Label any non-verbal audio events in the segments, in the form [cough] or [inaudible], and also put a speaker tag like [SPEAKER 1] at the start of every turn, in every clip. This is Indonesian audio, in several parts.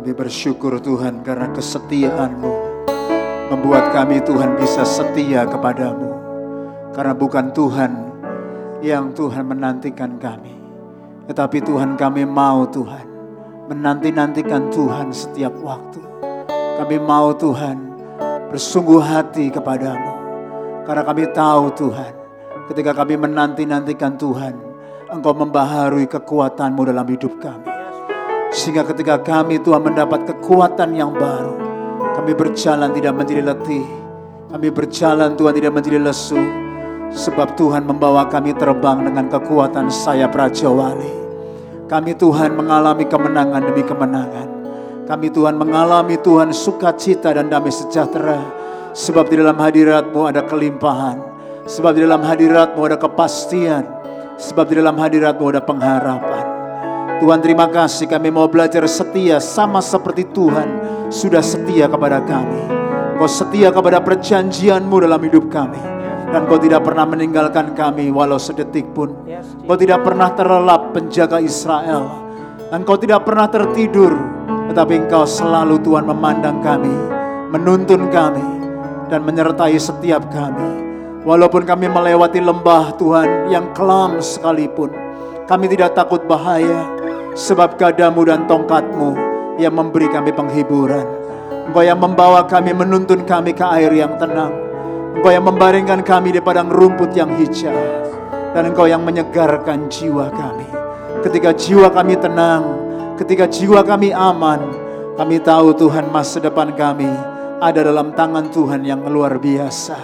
[SPEAKER 1] Kami bersyukur Tuhan karena kesetiaan-Mu membuat kami Tuhan bisa setia kepadamu. Karena bukan Tuhan yang Tuhan menantikan kami. Tetapi Tuhan kami mau Tuhan menanti-nantikan Tuhan setiap waktu. Kami mau Tuhan bersungguh hati kepadamu. Karena kami tahu Tuhan ketika kami menanti-nantikan Tuhan. Engkau membaharui kekuatanmu dalam hidup kami. Sehingga ketika kami Tuhan mendapat kekuatan yang baru. Kami berjalan tidak menjadi letih. Kami berjalan Tuhan tidak menjadi lesu. Sebab Tuhan membawa kami terbang dengan kekuatan sayap Raja. Kami Tuhan mengalami kemenangan demi kemenangan. Kami Tuhan mengalami Tuhan sukacita dan damai sejahtera. Sebab di dalam hadiratmu ada kelimpahan. Sebab di dalam hadiratmu ada kepastian. Sebab di dalam hadiratmu ada pengharapan. Tuhan terima kasih kami mau belajar setia sama seperti Tuhan sudah setia kepada kami. Kau setia kepada perjanjianmu dalam hidup kami. Dan kau tidak pernah meninggalkan kami walau sedetik pun. Kau tidak pernah terlelap penjaga Israel. Dan kau tidak pernah tertidur. Tetapi engkau selalu Tuhan memandang kami. Menuntun kami. Dan menyertai setiap kami. Walaupun kami melewati lembah Tuhan yang kelam sekalipun. Kami tidak takut bahaya. Sebab gadamu dan tongkatmu yang memberi kami penghiburan. Engkau yang membawa kami menuntun kami ke air yang tenang. Engkau yang membaringkan kami di padang rumput yang hijau. Dan Engkau yang menyegarkan jiwa kami. Ketika jiwa kami tenang, ketika jiwa kami aman, kami tahu Tuhan masa depan kami ada dalam tangan Tuhan yang luar biasa.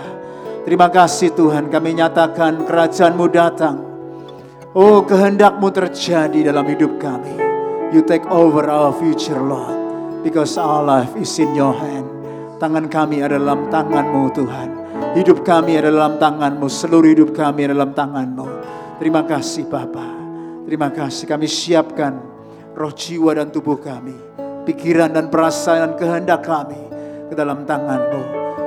[SPEAKER 1] Terima kasih Tuhan kami nyatakan kerajaanmu datang. Oh kehendakmu terjadi dalam hidup kami. You take over our future Lord. Because our life is in your hand. Tangan kami ada dalam tanganmu Tuhan. Hidup kami ada dalam tanganmu, seluruh hidup kami ada dalam tanganmu. Terima kasih Bapa. Terima kasih kami siapkan roh jiwa dan tubuh kami. Pikiran dan perasaan kehendak kami ke dalam tanganmu.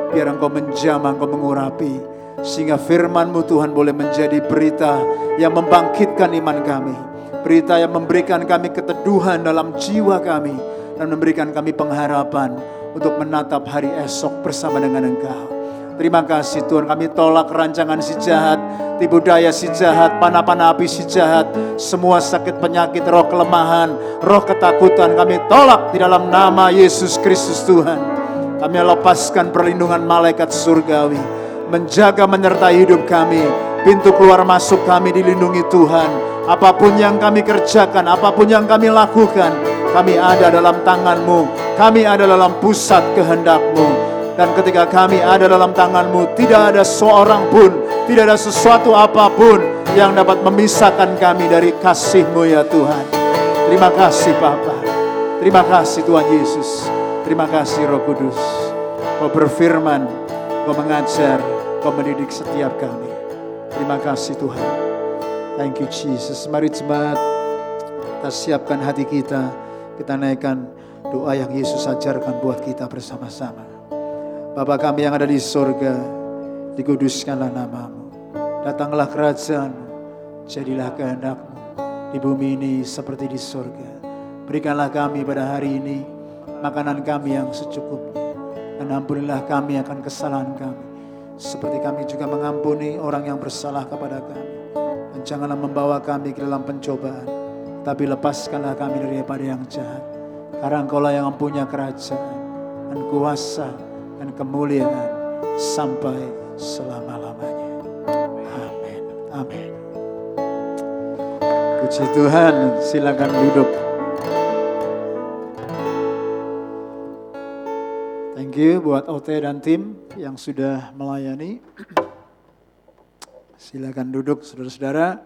[SPEAKER 1] Biar engkau menjamah, engkau mengurapi. Sehingga firmanmu Tuhan boleh menjadi berita yang membangkitkan iman kami. Berita yang memberikan kami keteduhan dalam jiwa kami. Dan memberikan kami pengharapan untuk menatap hari esok bersama dengan Engkau. Terima kasih Tuhan kami tolak rancangan si jahat, tipu daya si jahat, panah-panah api si jahat, semua sakit penyakit, roh kelemahan, roh ketakutan kami tolak di dalam nama Yesus Kristus Tuhan. Kami lepaskan perlindungan malaikat surgawi, menjaga menyertai hidup kami, pintu keluar masuk kami dilindungi Tuhan. Apa pun yang kami kerjakan, apa pun yang kami lakukan, kami ada dalam tanganmu, kami ada dalam pusat kehendakmu. Dan ketika kami ada dalam tanganmu, tidak ada seorang pun, tidak ada sesuatu apa pun yang dapat memisahkan kami dari kasihmu ya Tuhan. Terima kasih Bapa. Terima kasih Tuhan Yesus. Terima kasih Roh Kudus. Kau berfirman, kau mengajar, kau mendidik setiap kami. Terima kasih Tuhan. Thank you Jesus. Mari jemaat kita siapkan hati kita. Kita naikkan doa yang Yesus ajarkan buat kita bersama-sama. Bapa kami yang ada di sorga, dikuduskanlah namamu. Datanglah kerajaanmu, jadilah kehendakmu di bumi ini seperti di sorga. Berikanlah kami pada hari ini makanan kami yang secukupnya. Dan ampunilah kami akan kesalahan kami. Seperti kami juga mengampuni orang yang bersalah kepada kami. Dan janganlah membawa kami ke dalam pencobaan. Tapi lepaskanlah kami daripada yang jahat. Karena engkau lah yang mempunyai kerajaan dan kuasa dan kemuliaan sampai selama-lamanya. Amin. Amin. Puji Tuhan, silakan duduk. Thank you buat OT dan tim yang sudah melayani. Silakan duduk saudara-saudara.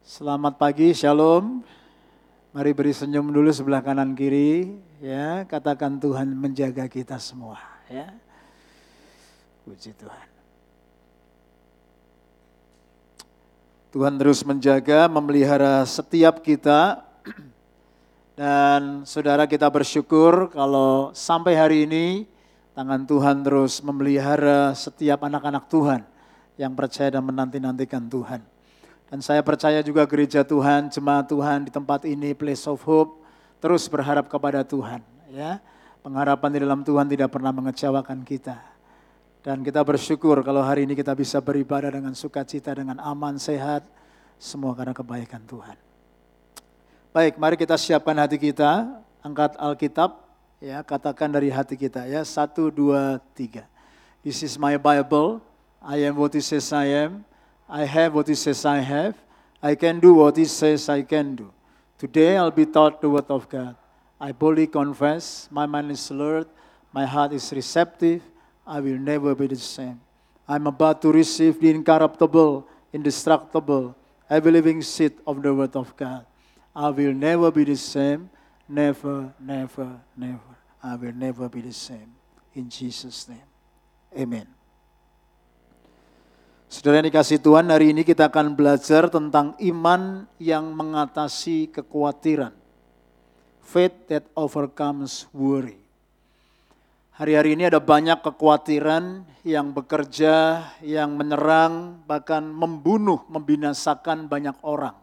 [SPEAKER 1] Selamat pagi, shalom. Mari beri senyum dulu sebelah kanan kiri, ya. Katakan Tuhan menjaga kita semua, ya. Puji Tuhan. Tuhan terus menjaga, memelihara setiap kita. Dan saudara kita bersyukur kalau sampai hari ini tangan Tuhan terus memelihara setiap anak-anak Tuhan yang percaya dan menanti-nantikan Tuhan. Dan saya percaya juga gereja Tuhan, jemaat Tuhan di tempat ini, Place of Hope, terus berharap kepada Tuhan. Ya, pengharapan di dalam Tuhan tidak pernah mengecewakan kita. Dan kita bersyukur kalau hari ini kita bisa beribadah dengan sukacita, dengan aman, sehat, semua karena kebaikan Tuhan. Baik, mari kita siapkan hati kita, angkat Alkitab, ya katakan dari hati kita ya, satu, dua, tiga. This is my Bible, I am what it says I am, I have what it says I have, I can do what it says I can do. Today I'll be taught the word of God. I boldly confess, my mind is alert, my heart is receptive, I will never be the same. I'm about to receive the incorruptible, indestructible, ever living seed of the word of God. I will never be the same. Never, never, never. I will never be the same. In Jesus' name. Amen. Saudara yang dikasih Tuhan, hari ini kita akan belajar tentang iman yang mengatasi kekhawatiran. Faith that overcomes worry. Hari-hari ini ada banyak kekhawatiran yang bekerja, yang menyerang, bahkan membunuh, membinasakan banyak orang.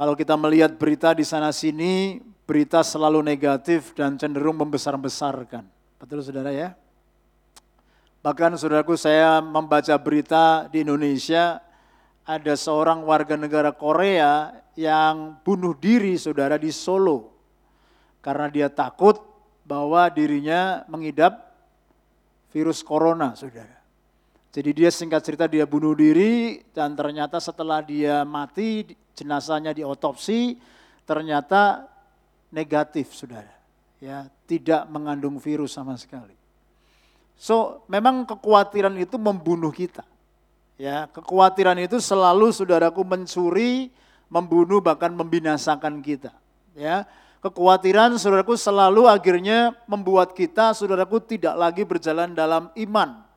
[SPEAKER 1] Kalau kita melihat berita di sana sini, berita selalu negatif dan cenderung membesar-besarkan. Betul saudara ya? Bahkan saudaraku saya membaca berita di Indonesia, ada seorang warga negara Korea yang bunuh diri saudara di Solo. Karena dia takut bahwa dirinya mengidap virus corona saudara. Jadi dia singkat cerita dia bunuh diri dan ternyata setelah dia mati jenazahnya diotopsi ternyata negatif saudara. Ya, tidak mengandung virus sama sekali. So, memang kekhawatiran itu membunuh kita. Ya, kekhawatiran itu selalu saudaraku mencuri, membunuh bahkan membinasakan kita. Ya, kekhawatiran saudaraku selalu akhirnya membuat kita saudaraku tidak lagi berjalan dalam iman.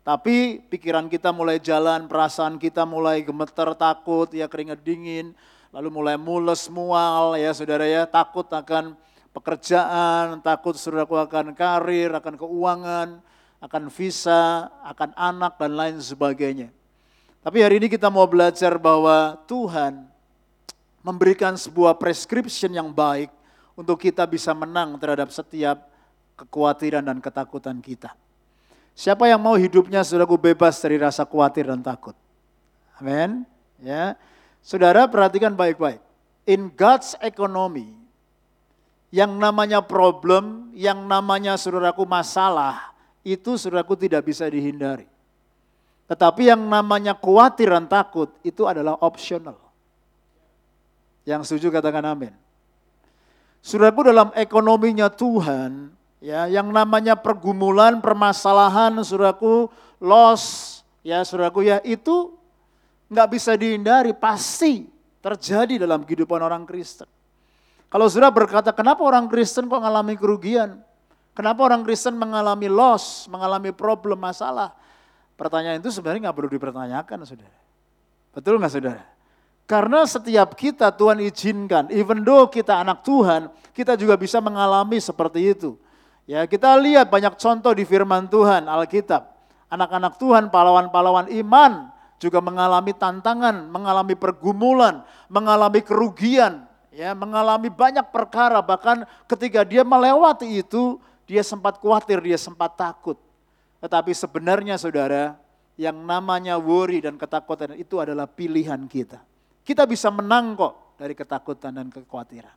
[SPEAKER 1] Tapi pikiran kita mulai jalan, perasaan kita mulai gemeter, takut, ya keringat dingin, lalu mulai mules, mual, ya saudara ya, takut akan pekerjaan, takut saudaraku akan karir, akan keuangan, akan visa, akan anak, dan lain sebagainya. Tapi hari ini kita mau belajar bahwa Tuhan memberikan sebuah prescription yang baik untuk kita bisa menang terhadap setiap kekhawatiran dan ketakutan kita. Siapa yang mau hidupnya saudaraku bebas dari rasa khawatir dan takut? Amin. Ya. Saudara perhatikan baik-baik. In God's economy, yang namanya problem, yang namanya saudaraku masalah, itu saudaraku tidak bisa dihindari. Tetapi yang namanya khawatir dan takut itu adalah optional. Yang setuju katakan amin. Saudaraku dalam ekonominya Tuhan, Ya, yang namanya pergumulan, permasalahan, suraku loss, ya suraku ya itu nggak bisa dihindari, pasti terjadi dalam kehidupan orang Kristen. Kalau sudah berkata, kenapa orang Kristen kok mengalami kerugian? Kenapa orang Kristen mengalami loss, mengalami problem, masalah? Pertanyaan itu sebenarnya nggak perlu dipertanyakan, saudara. Betul nggak saudara? Karena setiap kita Tuhan izinkan, even though kita anak Tuhan, kita juga bisa mengalami seperti itu. Ya, kita lihat banyak contoh di firman Tuhan, Alkitab. Anak-anak Tuhan, pahlawan-pahlawan iman juga mengalami tantangan, mengalami pergumulan, mengalami kerugian, ya, mengalami banyak perkara bahkan ketika dia melewati itu dia sempat khawatir, dia sempat takut. Tetapi sebenarnya Saudara, yang namanya worry dan ketakutan itu adalah pilihan kita. Kita bisa menang kok dari ketakutan dan kekhawatiran.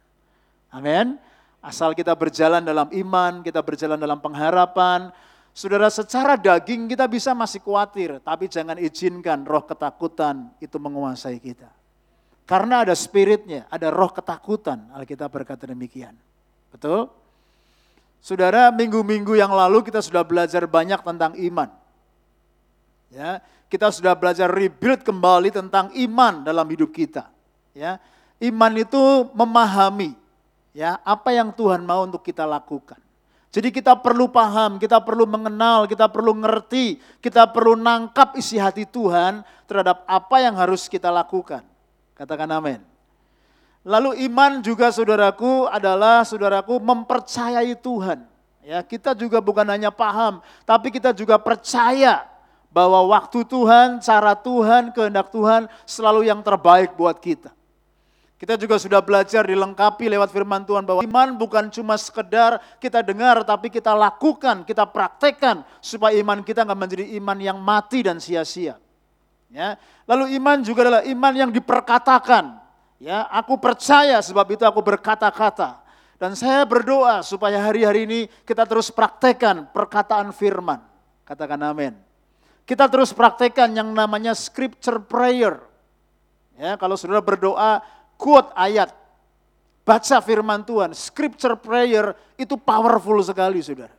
[SPEAKER 1] Amin. Asal kita berjalan dalam iman, kita berjalan dalam pengharapan. Saudara, secara daging kita bisa masih khawatir, tapi jangan izinkan roh ketakutan itu menguasai kita. Karena ada spiritnya, ada roh ketakutan, Alkitab berkata demikian. Betul? Saudara, minggu-minggu yang lalu kita sudah belajar banyak tentang iman. Ya, kita sudah belajar rebuild kembali tentang iman dalam hidup kita. Ya, iman itu memahami, ya apa yang Tuhan mau untuk kita lakukan. Jadi kita perlu paham, kita perlu mengenal, kita perlu ngerti, kita perlu nangkap isi hati Tuhan terhadap apa yang harus kita lakukan. Katakan amin. Lalu iman juga saudaraku adalah saudaraku mempercayai Tuhan. Ya, kita juga bukan hanya paham, tapi kita juga percaya bahwa waktu Tuhan, cara Tuhan, kehendak Tuhan selalu yang terbaik buat kita. Kita juga sudah belajar dilengkapi lewat firman Tuhan bahwa iman bukan cuma sekedar kita dengar tapi kita lakukan, kita praktekkan supaya iman kita nggak menjadi iman yang mati dan sia-sia. Ya. Lalu iman juga adalah iman yang diperkatakan. Ya, aku percaya sebab itu aku berkata-kata. Dan saya berdoa supaya hari-hari ini kita terus praktekkan perkataan firman. Katakan amin. Kita terus praktekkan yang namanya scripture prayer. Ya, kalau saudara berdoa quote ayat, baca firman Tuhan, scripture prayer itu powerful sekali saudara.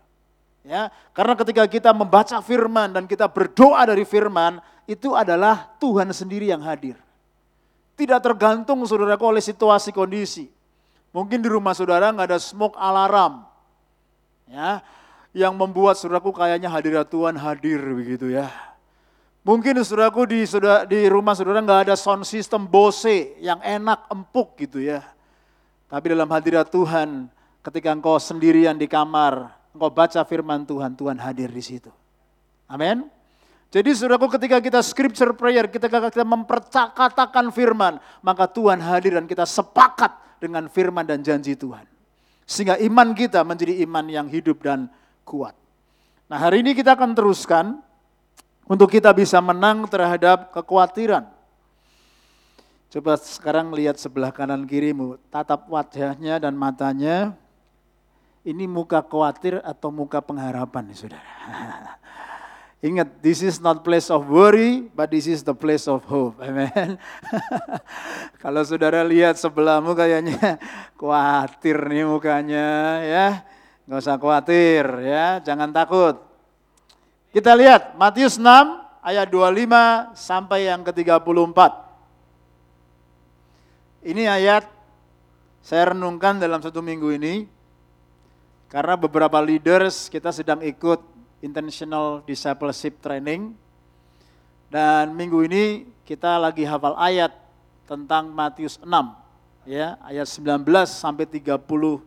[SPEAKER 1] Ya, karena ketika kita membaca firman dan kita berdoa dari firman, itu adalah Tuhan sendiri yang hadir. Tidak tergantung saudaraku oleh situasi kondisi. Mungkin di rumah saudara nggak ada smoke alarm. Ya, yang membuat saudaraku kayaknya hadirat Tuhan hadir begitu ya. Mungkin saudaraku di, di rumah saudara nggak ada sound system Bose yang enak, empuk gitu ya. Tapi dalam hadirat Tuhan, ketika engkau sendirian di kamar, engkau baca firman Tuhan, Tuhan hadir di situ. Amin. Jadi saudaraku ketika kita scripture prayer, kita kita mempercakatakan firman, maka Tuhan hadir dan kita sepakat dengan firman dan janji Tuhan. Sehingga iman kita menjadi iman yang hidup dan kuat. Nah hari ini kita akan teruskan untuk kita bisa menang terhadap kekhawatiran. Coba sekarang lihat sebelah kanan kirimu, tatap wajahnya dan matanya. Ini muka khawatir atau muka pengharapan, saudara. [laughs] Ingat, this is not place of worry, but this is the place of hope. Amen. [laughs] Kalau saudara lihat sebelahmu kayaknya [laughs] khawatir nih mukanya, ya. Gak usah khawatir, ya. Jangan takut. Kita lihat Matius 6 ayat 25 sampai yang ke-34. Ini ayat saya renungkan dalam satu minggu ini karena beberapa leaders kita sedang ikut intentional discipleship training. Dan minggu ini kita lagi hafal ayat tentang Matius 6 ya ayat 19 sampai 34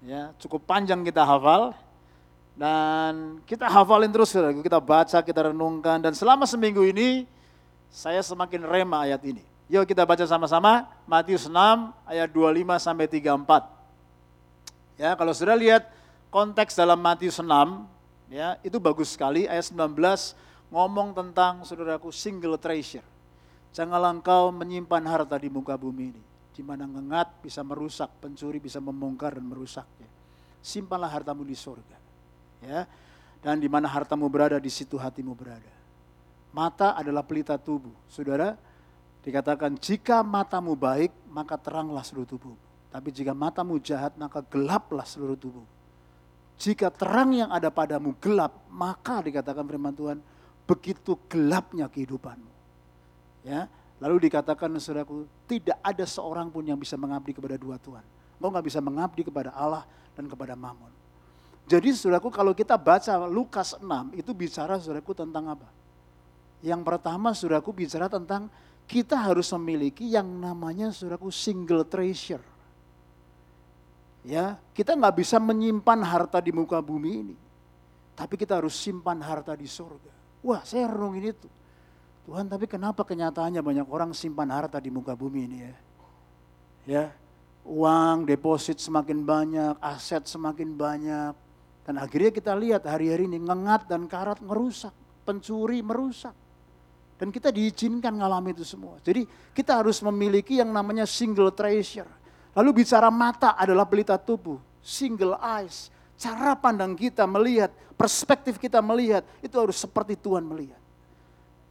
[SPEAKER 1] ya cukup panjang kita hafal dan kita hafalin terus, kita baca, kita renungkan. Dan selama seminggu ini, saya semakin rema ayat ini. Yuk kita baca sama-sama, Matius 6 ayat 25 sampai 34. Ya, kalau sudah lihat konteks dalam Matius 6, ya, itu bagus sekali. Ayat 19 ngomong tentang saudaraku single treasure. Janganlah engkau menyimpan harta di muka bumi ini. Di mana ngengat bisa merusak, pencuri bisa membongkar dan merusaknya. Simpanlah hartamu di surga ya. Dan di mana hartamu berada, di situ hatimu berada. Mata adalah pelita tubuh. Saudara, dikatakan jika matamu baik, maka teranglah seluruh tubuh. Tapi jika matamu jahat, maka gelaplah seluruh tubuh. Jika terang yang ada padamu gelap, maka dikatakan firman Tuhan, begitu gelapnya kehidupanmu. Ya, lalu dikatakan saudaraku, tidak ada seorang pun yang bisa mengabdi kepada dua Tuhan. Engkau nggak bisa mengabdi kepada Allah dan kepada Mammon. Jadi saudaraku kalau kita baca Lukas 6 itu bicara saudaraku tentang apa? Yang pertama saudaraku bicara tentang kita harus memiliki yang namanya saudaraku single treasure. Ya, kita nggak bisa menyimpan harta di muka bumi ini. Tapi kita harus simpan harta di surga. Wah, saya renungin itu. Tuhan, tapi kenapa kenyataannya banyak orang simpan harta di muka bumi ini ya? Ya, uang deposit semakin banyak, aset semakin banyak, dan akhirnya kita lihat hari-hari ini ngengat dan karat merusak, pencuri merusak. Dan kita diizinkan ngalami itu semua. Jadi kita harus memiliki yang namanya single treasure. Lalu bicara mata adalah pelita tubuh, single eyes. Cara pandang kita melihat, perspektif kita melihat, itu harus seperti Tuhan melihat.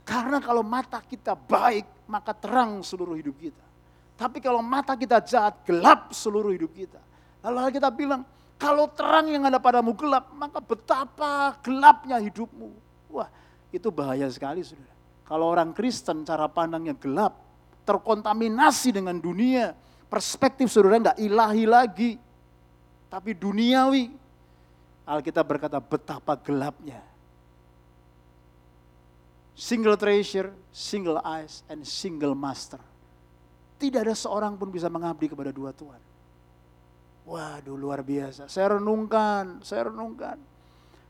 [SPEAKER 1] Karena kalau mata kita baik, maka terang seluruh hidup kita. Tapi kalau mata kita jahat, gelap seluruh hidup kita. Lalu kita bilang, kalau terang yang ada padamu gelap, maka betapa gelapnya hidupmu. Wah, itu bahaya sekali saudara. Kalau orang Kristen cara pandangnya gelap, terkontaminasi dengan dunia, perspektif saudara nggak ilahi lagi, tapi duniawi. Alkitab berkata betapa gelapnya. Single treasure, single eyes, and single master. Tidak ada seorang pun bisa mengabdi kepada dua Tuhan. Waduh luar biasa. Saya renungkan, saya renungkan.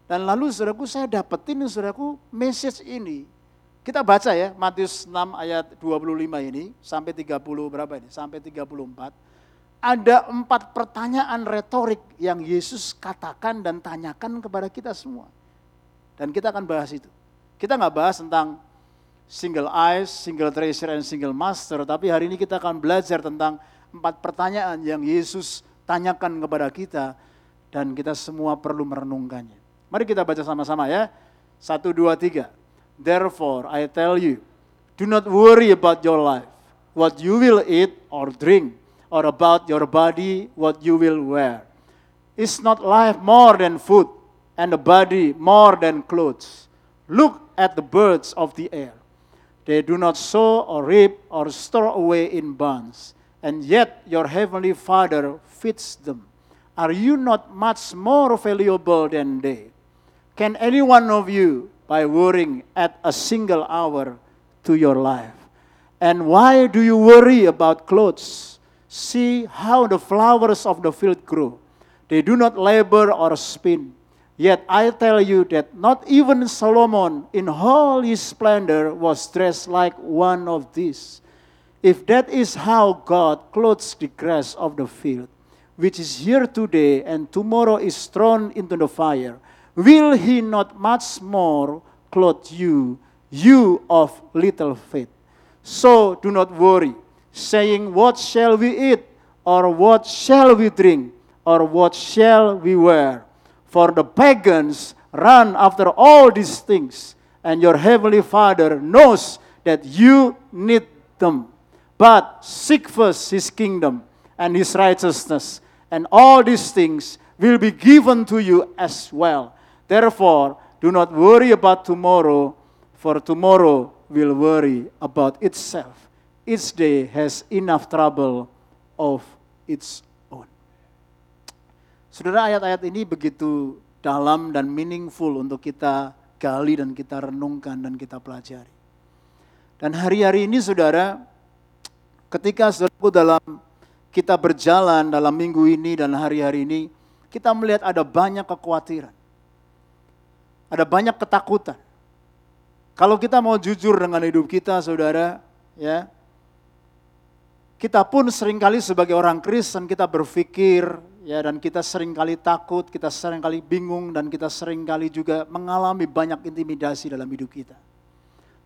[SPEAKER 1] Dan lalu saudaraku saya dapetin saudaraku message ini. Kita baca ya Matius 6 ayat 25 ini sampai 30 berapa ini? Sampai 34. Ada empat pertanyaan retorik yang Yesus katakan dan tanyakan kepada kita semua. Dan kita akan bahas itu. Kita nggak bahas tentang single eyes, single treasure, and single master. Tapi hari ini kita akan belajar tentang empat pertanyaan yang Yesus tanyakan kepada kita. Dan kita semua perlu merenungkannya. Mari kita baca sama-sama ya. Satu, dua, tiga. Therefore I tell you, do not worry about your life, what you will eat or drink, or about your body, what you will wear. Is not life more than food, and the body more than clothes? Look at the birds of the air. They do not sow or reap or store away in barns, and yet your heavenly Father feeds them. Are you not much more valuable than they? Can any one of you by worrying add a single hour to your life. And why do you worry about clothes? See how the flowers of the field grow. They do not labor or spin. Yet I tell you that not even Solomon in all his splendor was dressed like one of these. If that is how God clothes the grass of the field, which is here today and tomorrow is thrown into the fire, will he not much more clothe you, you of little faith? So do not worry, saying, What shall we eat? Or what shall we drink? Or what shall we wear? For the pagans run after all these things, and your heavenly Father knows that you need them. But seek first his kingdom and his righteousness, and all these things will be given to you as well. Therefore, do not worry about tomorrow, for tomorrow will worry about itself. Each day has enough trouble of its own. Saudara, ayat-ayat ini begitu dalam dan meaningful untuk kita gali dan kita renungkan dan kita pelajari. Dan hari-hari ini saudara, ketika saudaraku dalam kita berjalan dalam minggu ini dan hari-hari ini, kita melihat ada banyak kekhawatiran. Ada banyak ketakutan. Kalau kita mau jujur dengan hidup kita, saudara, ya, kita pun sering kali sebagai orang Kristen kita berpikir, ya, dan kita sering kali takut, kita sering kali bingung, dan kita sering kali juga mengalami banyak intimidasi dalam hidup kita.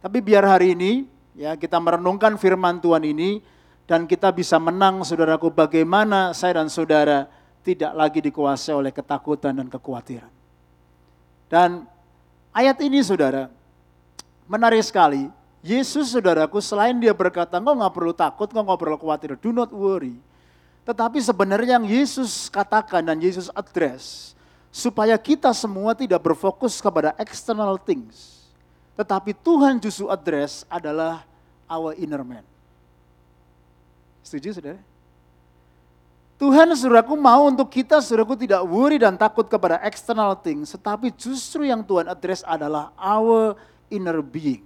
[SPEAKER 1] Tapi biar hari ini, ya, kita merenungkan firman Tuhan ini, dan kita bisa menang, saudaraku, bagaimana saya dan saudara tidak lagi dikuasai oleh ketakutan dan kekhawatiran. Dan Ayat ini saudara, menarik sekali. Yesus saudaraku selain dia berkata, engkau nggak perlu takut, engkau nggak perlu khawatir, do not worry. Tetapi sebenarnya yang Yesus katakan dan Yesus address, supaya kita semua tidak berfokus kepada external things. Tetapi Tuhan justru address adalah our inner man. Setuju saudara? Tuhan saudaraku mau untuk kita saudaraku tidak worry dan takut kepada external things. Tetapi justru yang Tuhan address adalah our inner being.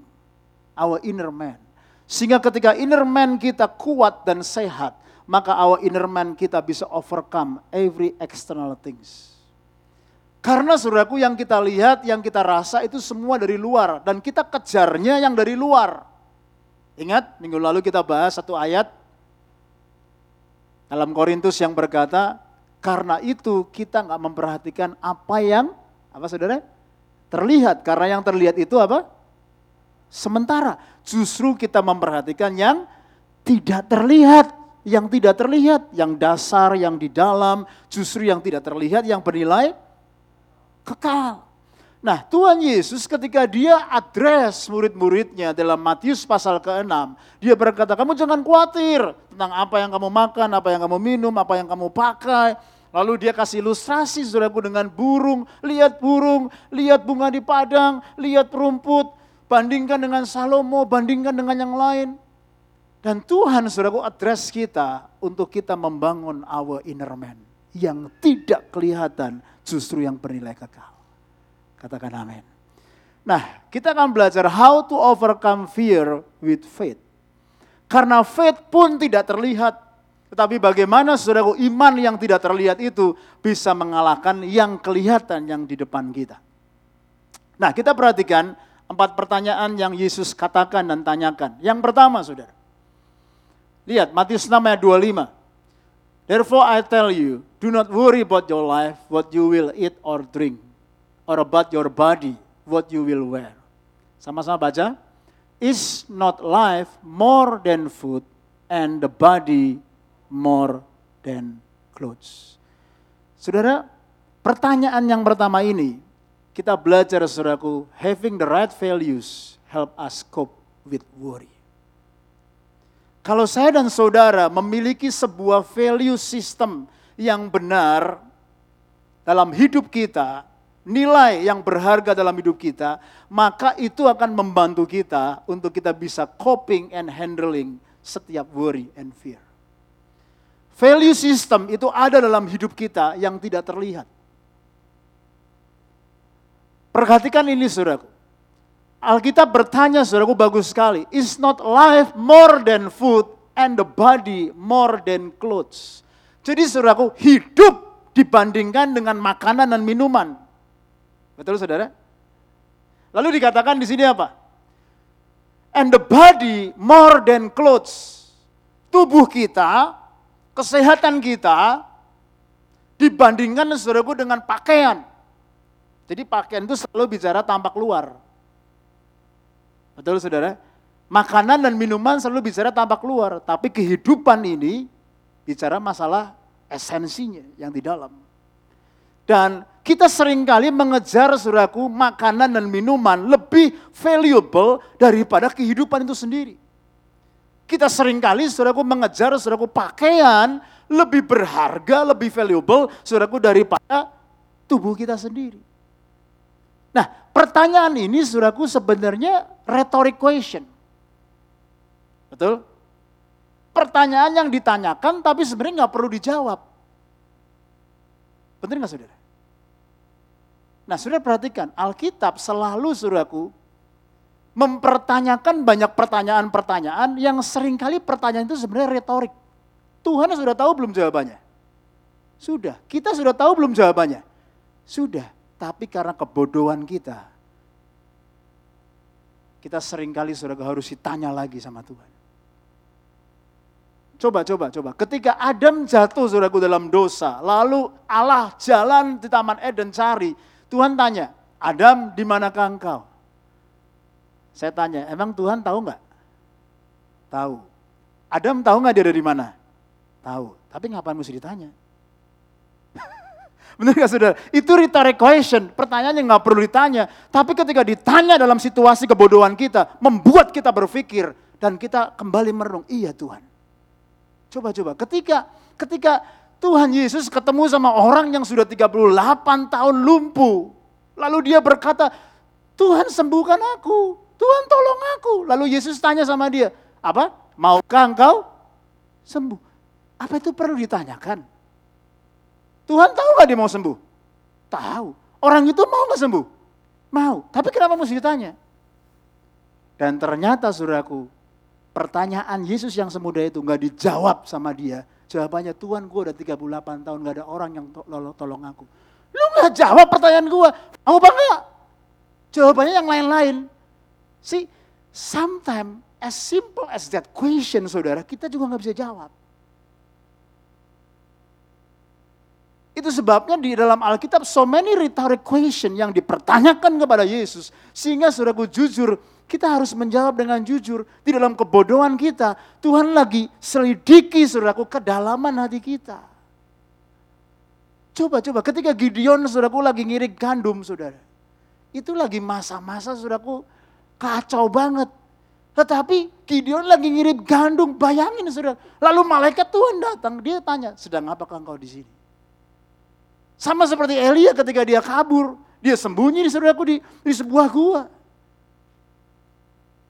[SPEAKER 1] Our inner man. Sehingga ketika inner man kita kuat dan sehat. Maka our inner man kita bisa overcome every external things. Karena saudaraku yang kita lihat, yang kita rasa itu semua dari luar. Dan kita kejarnya yang dari luar. Ingat minggu lalu kita bahas satu ayat dalam Korintus yang berkata, karena itu kita nggak memperhatikan apa yang, apa saudara? Terlihat, karena yang terlihat itu apa? Sementara, justru kita memperhatikan yang tidak terlihat. Yang tidak terlihat, yang dasar, yang di dalam, justru yang tidak terlihat, yang bernilai kekal. Nah Tuhan Yesus ketika dia address murid-muridnya dalam Matius pasal ke-6. Dia berkata kamu jangan khawatir tentang apa yang kamu makan, apa yang kamu minum, apa yang kamu pakai. Lalu dia kasih ilustrasi saudaraku dengan burung. Lihat burung, lihat bunga di padang, lihat rumput. Bandingkan dengan Salomo, bandingkan dengan yang lain. Dan Tuhan saudaraku address kita untuk kita membangun our inner man. Yang tidak kelihatan justru yang bernilai kekal. Katakan amin. Nah, kita akan belajar how to overcome fear with faith. Karena faith pun tidak terlihat. Tetapi bagaimana saudaraku iman yang tidak terlihat itu bisa mengalahkan yang kelihatan yang di depan kita. Nah kita perhatikan Empat pertanyaan yang Yesus katakan dan tanyakan. Yang pertama, saudara. Lihat, Matius 6 ayat 25. Therefore I tell you, do not worry about your life, what you will eat or drink, or about your body, what you will wear. Sama-sama baca. Is not life more than food, and the body more than clothes. Saudara, pertanyaan yang pertama ini, kita belajar saudaraku, having the right values help us cope with worry. Kalau saya dan saudara memiliki sebuah value system yang benar dalam hidup kita, nilai yang berharga dalam hidup kita, maka itu akan membantu kita untuk kita bisa coping and handling setiap worry and fear. Value system itu ada dalam hidup kita yang tidak terlihat. Perhatikan ini saudaraku. Alkitab bertanya saudaraku bagus sekali. Is not life more than food and the body more than clothes. Jadi saudaraku hidup dibandingkan dengan makanan dan minuman. Betul saudara? Lalu dikatakan di sini apa? And the body more than clothes. Tubuh kita, kesehatan kita dibandingkan saudaraku dengan pakaian. Jadi pakaian itu selalu bicara tampak luar. Betul saudara? Makanan dan minuman selalu bicara tampak luar. Tapi kehidupan ini bicara masalah esensinya yang di dalam. Dan kita sering kali mengejar suraku makanan dan minuman lebih valuable daripada kehidupan itu sendiri. Kita sering kali suraku mengejar suraku pakaian lebih berharga, lebih valuable suraku daripada tubuh kita sendiri. Nah pertanyaan ini suraku sebenarnya rhetoric question. Betul? Pertanyaan yang ditanyakan tapi sebenarnya nggak perlu dijawab. Benar nggak saudara? Nah sudah perhatikan, Alkitab selalu suraku mempertanyakan banyak pertanyaan-pertanyaan yang sering kali pertanyaan itu sebenarnya retorik. Tuhan sudah tahu belum jawabannya? Sudah. Kita sudah tahu belum jawabannya? Sudah. Tapi karena kebodohan kita, kita sering kali sudah harus ditanya lagi sama Tuhan. Coba, coba, coba. Ketika Adam jatuh saudaraku dalam dosa, lalu Allah jalan di Taman Eden cari, Tuhan tanya, Adam di manakah engkau? Saya tanya, emang Tuhan tahu nggak? Tahu. Adam tahu nggak dia dari mana? Tahu. Tapi ngapain mesti ditanya? [laughs] Benar nggak saudara? Itu rhetoric question, pertanyaan yang nggak perlu ditanya. Tapi ketika ditanya dalam situasi kebodohan kita, membuat kita berpikir dan kita kembali merenung, iya Tuhan. Coba-coba, ketika ketika Tuhan Yesus ketemu sama orang yang sudah 38 tahun lumpuh. Lalu dia berkata, Tuhan sembuhkan aku, Tuhan tolong aku. Lalu Yesus tanya sama dia, apa? Maukah engkau sembuh? Apa itu perlu ditanyakan? Tuhan tahu gak dia mau sembuh? Tahu. Orang itu mau gak sembuh? Mau. Tapi kenapa mesti ditanya? Dan ternyata suraku, pertanyaan Yesus yang semudah itu gak dijawab sama dia Jawabannya Tuhan gue udah 38 tahun gak ada orang yang to tolong aku. Lu gak jawab pertanyaan gue, mau apa enggak? Jawabannya yang lain-lain. See, sometimes as simple as that question saudara, kita juga gak bisa jawab. Itu sebabnya di dalam Alkitab so many rhetoric question yang dipertanyakan kepada Yesus. Sehingga saudaraku jujur, kita harus menjawab dengan jujur. Di dalam kebodohan kita, Tuhan lagi selidiki saudaraku kedalaman hati kita. Coba, coba ketika Gideon saudaraku lagi ngirik gandum saudara. Itu lagi masa-masa saudaraku kacau banget. Tetapi Gideon lagi ngirim gandum, bayangin saudara. Lalu malaikat Tuhan datang, dia tanya, sedang apakah engkau di sini? Sama seperti Elia ketika dia kabur. Dia sembunyi saudaraku di sebuah gua.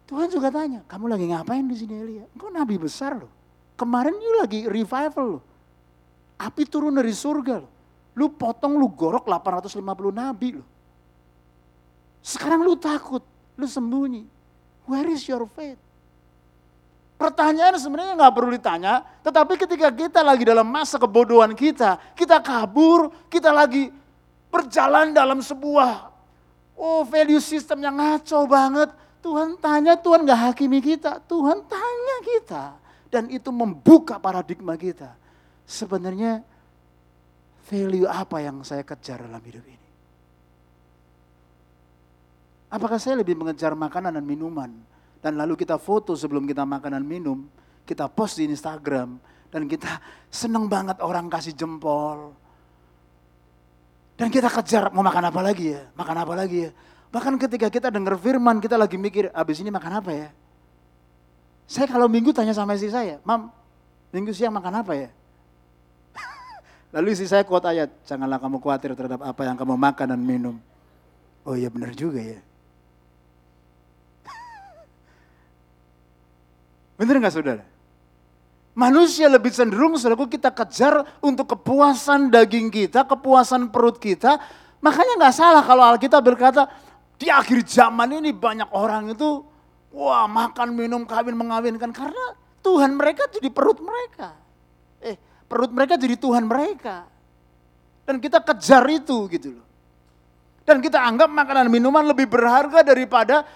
[SPEAKER 1] Tuhan juga tanya, kamu lagi ngapain di sini Elia? Engkau nabi besar loh. Kemarin you lagi revival loh. Api turun dari surga loh. Lu potong, lu gorok 850 nabi loh. Sekarang lu takut, lu sembunyi. Where is your faith? Pertanyaan sebenarnya nggak perlu ditanya, tetapi ketika kita lagi dalam masa kebodohan kita, kita kabur, kita lagi berjalan dalam sebuah Oh value system yang ngaco banget. Tuhan tanya, Tuhan gak hakimi kita. Tuhan tanya kita. Dan itu membuka paradigma kita. Sebenarnya value apa yang saya kejar dalam hidup ini? Apakah saya lebih mengejar makanan dan minuman? Dan lalu kita foto sebelum kita makan dan minum. Kita post di Instagram. Dan kita seneng banget orang kasih jempol dan kita kejar mau makan apa lagi ya, makan apa lagi ya. Bahkan ketika kita dengar firman, kita lagi mikir, abis ini makan apa ya? Saya kalau minggu tanya sama istri saya, Mam, minggu siang makan apa ya? [laughs] Lalu istri saya kuat ayat, janganlah kamu khawatir terhadap apa yang kamu makan dan minum. Oh iya benar juga ya. [laughs] benar nggak saudara? Manusia lebih cenderung selalu kita kejar untuk kepuasan daging kita, kepuasan perut kita. Makanya nggak salah kalau Alkitab berkata di akhir zaman ini banyak orang itu wah makan, minum, kawin, mengawinkan karena Tuhan mereka jadi perut mereka. Eh, perut mereka jadi Tuhan mereka. Dan kita kejar itu gitu loh. Dan kita anggap makanan minuman lebih berharga daripada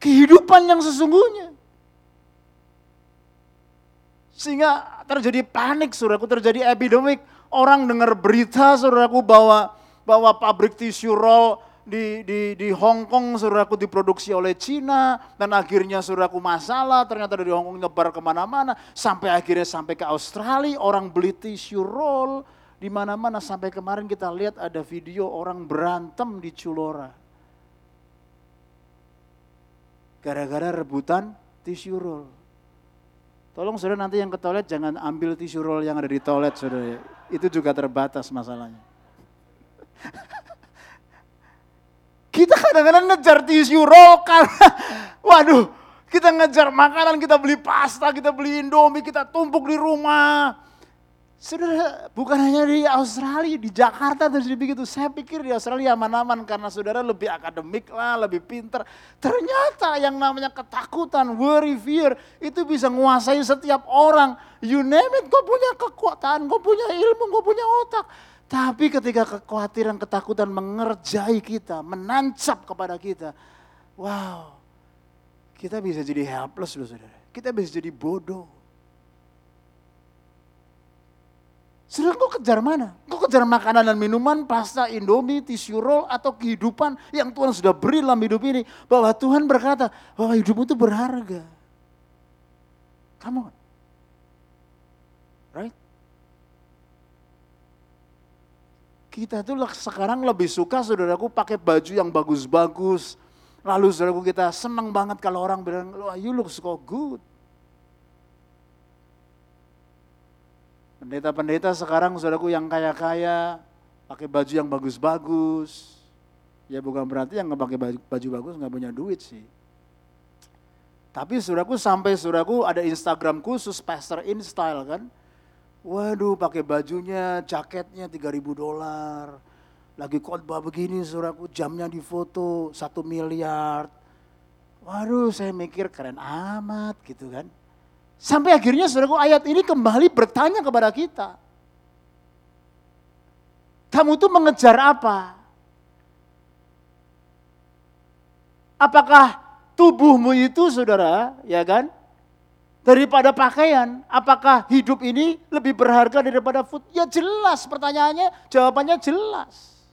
[SPEAKER 1] kehidupan yang sesungguhnya. Sehingga terjadi panik, saudaraku, terjadi epidemik. Orang dengar berita, saudaraku, bahwa bahwa pabrik tisu roll di, di, di Hong Kong saudaraku diproduksi oleh Cina dan akhirnya saudaraku masalah ternyata dari Hong Kong nyebar ke mana-mana sampai akhirnya sampai ke Australia orang beli tisu roll di mana-mana sampai kemarin kita lihat ada video orang berantem di Culora gara-gara rebutan tisu roll Tolong saudara nanti yang ke toilet jangan ambil tisu roll yang ada di toilet saudara. Itu juga terbatas masalahnya. [laughs] kita kadang-kadang ngejar tisu roll [laughs] karena, waduh, kita ngejar makanan, kita beli pasta, kita beli indomie, kita tumpuk di rumah. Saudara, bukan hanya di Australia, di Jakarta terjadi begitu. Saya pikir di Australia aman-aman karena saudara lebih akademik lah, lebih pinter. Ternyata yang namanya ketakutan, worry, fear, itu bisa menguasai setiap orang. You name it, kau punya kekuatan, kau punya ilmu, kau punya otak. Tapi ketika kekhawatiran, ketakutan mengerjai kita, menancap kepada kita. Wow, kita bisa jadi helpless loh saudara. Kita bisa jadi bodoh Saudara, kau kejar mana? Kau kejar makanan dan minuman, pasta, indomie, tisu roll, atau kehidupan yang Tuhan sudah beri dalam hidup ini. Bahwa Tuhan berkata, bahwa hidupmu itu berharga. Come on. Right? Kita tuh sekarang lebih suka saudaraku pakai baju yang bagus-bagus. Lalu saudaraku kita senang banget kalau orang bilang, you look so good. Pendeta-pendeta sekarang saudaraku yang kaya-kaya, pakai baju yang bagus-bagus. Ya bukan berarti yang pakai baju, baju bagus nggak punya duit sih. Tapi saudaraku sampai saudaraku ada Instagram khusus Pastor In Style kan. Waduh pakai bajunya, jaketnya 3000 dolar. Lagi khotbah begini saudaraku jamnya difoto satu miliar. Waduh saya mikir keren amat gitu kan. Sampai akhirnya saudaraku ayat ini kembali bertanya kepada kita. Kamu tuh mengejar apa? Apakah tubuhmu itu saudara, ya kan? Daripada pakaian, apakah hidup ini lebih berharga daripada food? Ya jelas pertanyaannya, jawabannya jelas.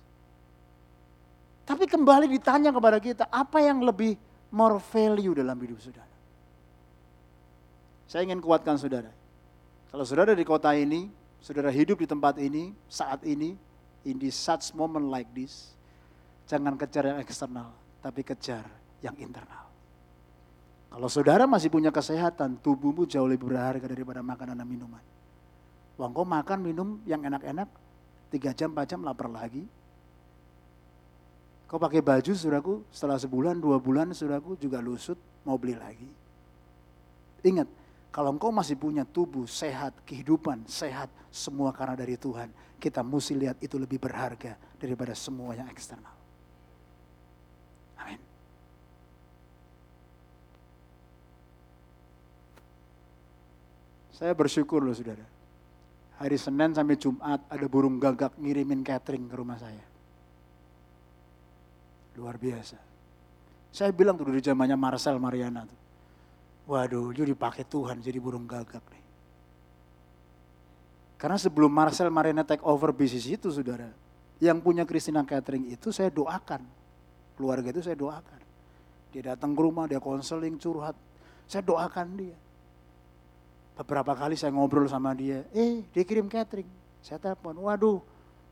[SPEAKER 1] Tapi kembali ditanya kepada kita, apa yang lebih more value dalam hidup saudara? Saya ingin kuatkan saudara. Kalau saudara di kota ini, saudara hidup di tempat ini, saat ini, in this such moment like this, jangan kejar yang eksternal, tapi kejar yang internal. Kalau saudara masih punya kesehatan, tubuhmu jauh lebih berharga daripada makanan dan minuman. Wong kau makan minum yang enak-enak, tiga jam, empat jam lapar lagi. Kau pakai baju, saudaraku, setelah sebulan, dua bulan, saudaraku juga lusut, mau beli lagi. Ingat, kalau engkau masih punya tubuh sehat, kehidupan sehat, semua karena dari Tuhan. Kita mesti lihat itu lebih berharga daripada semua yang eksternal. Amin. Saya bersyukur loh saudara. Hari Senin sampai Jumat ada burung gagak ngirimin catering ke rumah saya. luar biasa. Saya bilang tuh dari zamannya Marcel Mariana tuh. Waduh, lu dipakai Tuhan jadi burung gagak nih. Karena sebelum Marcel Mariana take over bisnis itu, saudara, yang punya Christina Catering itu saya doakan. Keluarga itu saya doakan. Dia datang ke rumah, dia konseling, curhat. Saya doakan dia. Beberapa kali saya ngobrol sama dia, eh dia kirim catering. Saya telepon, waduh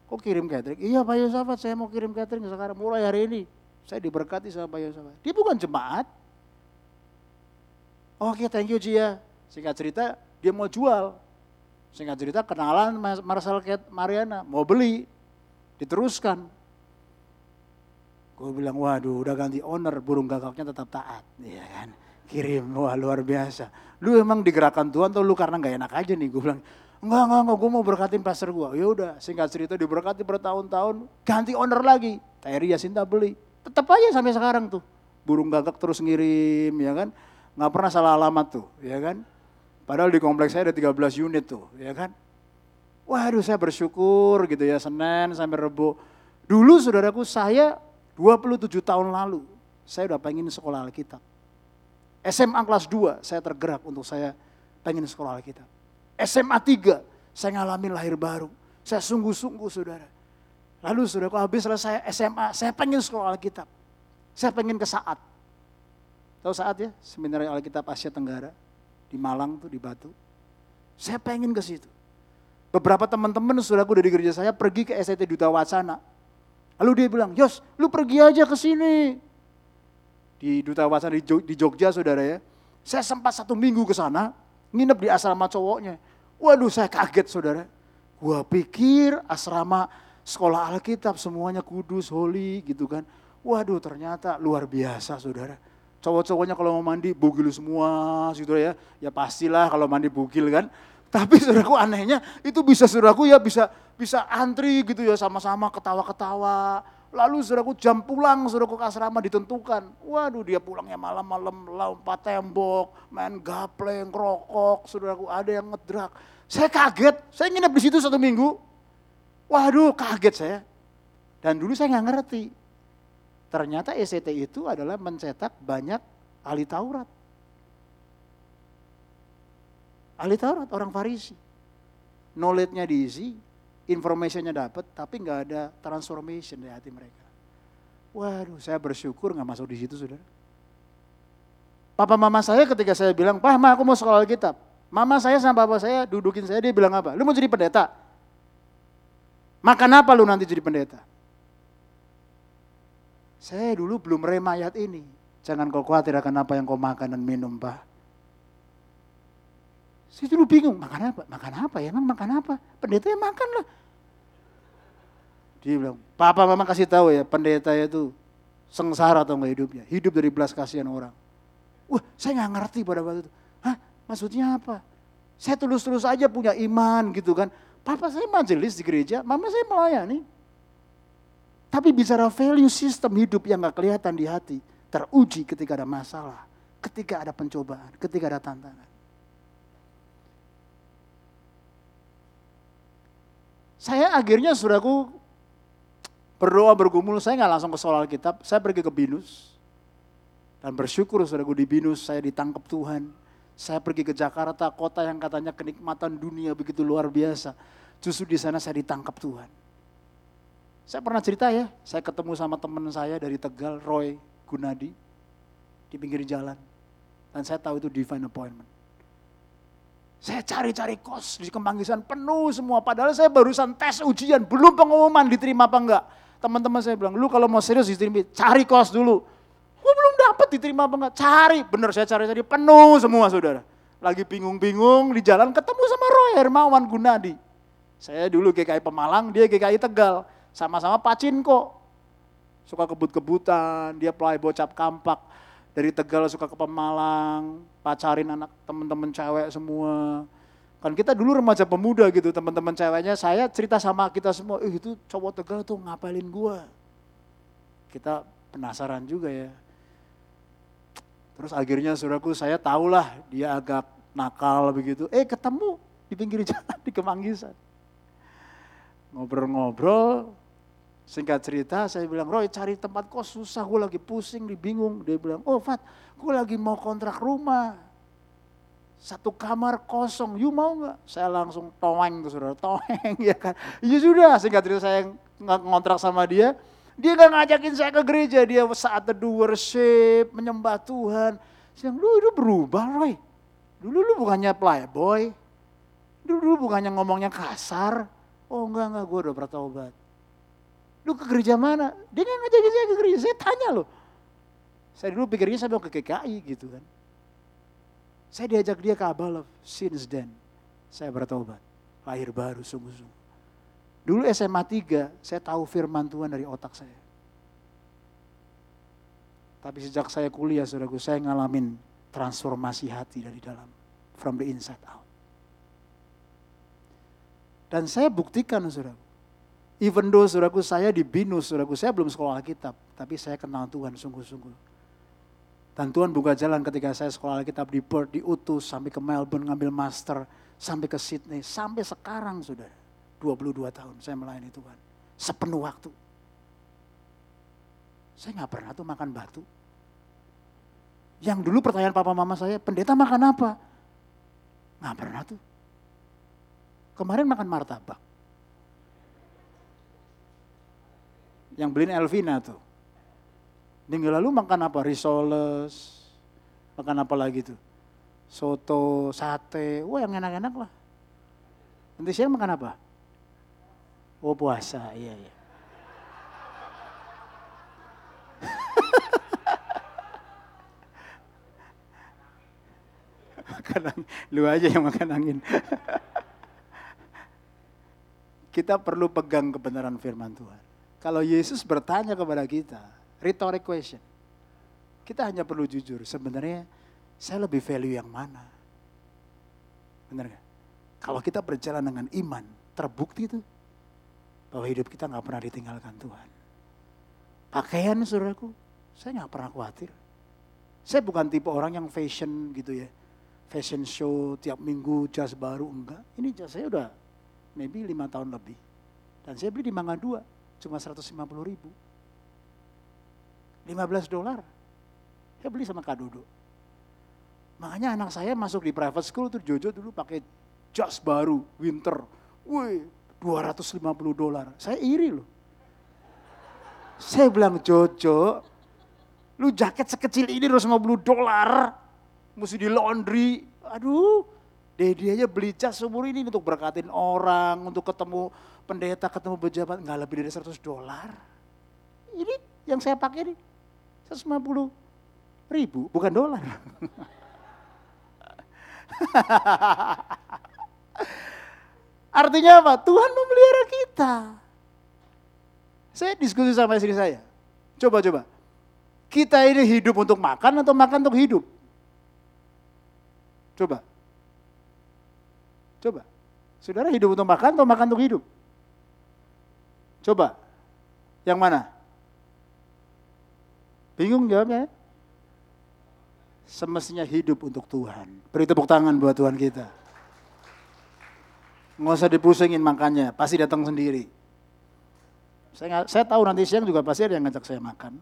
[SPEAKER 1] kok kirim catering? Iya Pak Yosafat saya mau kirim catering sekarang mulai hari ini. Saya diberkati sama Pak Yosafat. Dia bukan jemaat, Oke, okay, thank you Jia. Singkat cerita, dia mau jual. Singkat cerita, kenalan Marcel Mariana, mau beli. Diteruskan. Gue bilang, waduh udah ganti owner, burung gagaknya tetap taat. Iya kan, kirim, wah luar biasa. Lu emang digerakkan Tuhan atau lu karena gak enak aja nih? Gue bilang, enggak, enggak, enggak, gue mau berkatin pastor gue. Ya udah, singkat cerita diberkati bertahun-tahun, ganti owner lagi. Tayri Yasinta beli. Tetap aja sampai sekarang tuh. Burung gagak terus ngirim, ya kan nggak pernah salah alamat tuh, ya kan? Padahal di kompleks saya ada 13 unit tuh, ya kan? Waduh saya bersyukur gitu ya, Senin sampai Rebo. Dulu saudaraku saya 27 tahun lalu, saya udah pengen sekolah Alkitab. SMA kelas 2 saya tergerak untuk saya pengen sekolah Alkitab. SMA 3 saya ngalamin lahir baru. Saya sungguh-sungguh saudara. Lalu saudaraku habis selesai SMA, saya pengen sekolah Alkitab. Saya pengen ke saat. Tahu saat ya, seminar Alkitab Asia Tenggara di Malang tuh di Batu. Saya pengen ke situ. Beberapa teman-teman saudaraku dari gereja saya pergi ke STT Duta Wacana. Lalu dia bilang, Yos, lu pergi aja ke sini. Di Duta Wacana di Jogja saudara ya. Saya sempat satu minggu ke sana, nginep di asrama cowoknya. Waduh saya kaget saudara. Gua pikir asrama sekolah Alkitab semuanya kudus, holy gitu kan. Waduh ternyata luar biasa saudara. Cowok-cowoknya kalau mau mandi bugil semua gitu ya. Ya pastilah kalau mandi bugil kan. Tapi [laughs] saudaraku anehnya itu bisa saudaraku ya bisa bisa antri gitu ya sama-sama ketawa-ketawa. Lalu saudaraku jam pulang saudaraku ke asrama ditentukan. Waduh dia pulangnya malam-malam lompat tembok, main gapleng, rokok, saudaraku ada yang ngedrak. Saya kaget, saya nginep di situ satu minggu. Waduh kaget saya. Dan dulu saya nggak ngerti. Ternyata ECT itu adalah mencetak banyak ahli Taurat. Ahli Taurat, orang Farisi. Knowledge-nya diisi, information-nya dapat, tapi nggak ada transformation di hati mereka. Waduh, saya bersyukur nggak masuk di situ, saudara. Papa mama saya ketika saya bilang, Pak, ma aku mau sekolah Alkitab. Mama saya sama papa saya dudukin saya, dia bilang apa? Lu mau jadi pendeta? Makan apa lu nanti jadi pendeta? Saya dulu belum remayat ini. Jangan kau khawatir akan apa yang kau makan dan minum, Pak. Saya dulu bingung, makan apa? Makan apa ya? Emang makan apa? Pendeta ya makan lah. Dia bilang, Papa mama kasih tahu ya, pendeta itu sengsara atau enggak hidupnya. Hidup dari belas kasihan orang. Wah, saya nggak ngerti pada waktu itu. Hah, maksudnya apa? Saya tulus-tulus aja punya iman gitu kan. Papa saya majelis di gereja, mama saya melayani. Tapi bicara value sistem hidup yang gak kelihatan di hati, teruji ketika ada masalah, ketika ada pencobaan, ketika ada tantangan. Saya akhirnya saudaraku berdoa bergumul, saya nggak langsung ke soal Alkitab, saya pergi ke Binus. Dan bersyukur saudaraku di Binus saya ditangkap Tuhan. Saya pergi ke Jakarta, kota yang katanya kenikmatan dunia begitu luar biasa. Justru di sana saya ditangkap Tuhan. Saya pernah cerita ya, saya ketemu sama teman saya dari Tegal, Roy Gunadi, di pinggir jalan. Dan saya tahu itu divine appointment. Saya cari-cari kos di Kemanggisan penuh semua. Padahal saya barusan tes ujian, belum pengumuman diterima apa enggak. Teman-teman saya bilang, lu kalau mau serius diterima, cari kos dulu. Gue belum dapat diterima apa enggak, cari. Bener saya cari-cari, penuh semua saudara. Lagi bingung-bingung di jalan ketemu sama Roy Hermawan Gunadi. Saya dulu GKI Pemalang, dia GKI Tegal sama-sama pacin kok. Suka kebut-kebutan, dia pelai bocap kampak. Dari Tegal suka ke Pemalang, pacarin anak teman-teman cewek semua. Kan kita dulu remaja pemuda gitu, teman-teman ceweknya saya cerita sama kita semua, eh itu cowok Tegal tuh ngapalin gua. Kita penasaran juga ya. Terus akhirnya saudaraku saya tahulah dia agak nakal begitu. Eh ketemu di pinggir [laughs] jalan di Kemanggisan. Ngobrol-ngobrol, Singkat cerita, saya bilang, Roy cari tempat kos susah, gue lagi pusing, bingung. Dia bilang, oh Fat, gue lagi mau kontrak rumah. Satu kamar kosong, you mau nggak? Saya langsung toeng tuh saudara, toeng [laughs] ya kan. Iya sudah, singkat cerita saya ngontrak sama dia. Dia nggak ngajakin saya ke gereja, dia saat teduh worship, menyembah Tuhan. Saya bilang, lu itu berubah Roy. Dulu lu bukannya playboy, dulu, dulu bukannya ngomongnya kasar. Oh enggak, enggak, gue udah bertobat Lu ke gereja mana? Dia nggak ngajak saya ke gereja. Saya tanya loh. Saya dulu pikirnya saya mau ke GKI gitu kan. Saya diajak dia ke Abalov. Since then, saya bertobat. Lahir baru sungguh-sungguh. Dulu SMA 3, saya tahu firman Tuhan dari otak saya. Tapi sejak saya kuliah, saudaraku, saya ngalamin transformasi hati dari dalam. From the inside out. Dan saya buktikan, saudaraku Even though saudaraku saya di binus, saudaraku saya belum sekolah Alkitab, tapi saya kenal Tuhan sungguh-sungguh. Dan Tuhan buka jalan ketika saya sekolah Alkitab di Perth, di Utus, sampai ke Melbourne ngambil master, sampai ke Sydney, sampai sekarang sudah 22 tahun saya melayani Tuhan. Sepenuh waktu. Saya nggak pernah tuh makan batu. Yang dulu pertanyaan papa mama saya, pendeta makan apa? Nggak pernah tuh. Kemarin makan martabak. Yang beliin Elvina tuh. Minggu lalu makan apa? Risoles, makan apa lagi tuh? Soto, sate, wah yang enak-enak lah. Nanti siang makan apa? Oh puasa, iya iya. [laughs] lu aja yang makan angin. [laughs] Kita perlu pegang kebenaran firman Tuhan. Kalau Yesus bertanya kepada kita, rhetoric question. Kita hanya perlu jujur, sebenarnya saya lebih value yang mana? Benar gak? Kalau kita berjalan dengan iman, terbukti itu bahwa hidup kita nggak pernah ditinggalkan Tuhan. Pakaian saudaraku, saya nggak pernah khawatir. Saya bukan tipe orang yang fashion gitu ya. Fashion show tiap minggu jas baru enggak. Ini jas saya udah maybe lima tahun lebih. Dan saya beli di Mangga Dua cuma 150 ribu. 15 dolar. Saya beli sama Kak Dodo. Makanya anak saya masuk di private school tuh Jojo dulu pakai jas baru, winter. Wih, 250 dolar. Saya iri loh. Saya bilang, Jojo, lu jaket sekecil ini 250 dolar. Mesti di laundry. Aduh, Dedi aja beli jas seumur ini untuk berkatin orang, untuk ketemu pendeta, ketemu pejabat, nggak lebih dari 100 dolar. Ini yang saya pakai nih, 150 ribu, bukan dolar. [laughs] Artinya apa? Tuhan memelihara kita. Saya diskusi sama istri saya. Coba-coba. Kita ini hidup untuk makan atau makan untuk hidup? Coba. Coba. Saudara hidup untuk makan atau makan untuk hidup? Coba. Yang mana? Bingung jawabnya? Semestinya hidup untuk Tuhan. Beri tepuk tangan buat Tuhan kita. Nggak usah dipusingin makannya, pasti datang sendiri. Saya, saya tahu nanti siang juga pasti ada yang ngajak saya makan.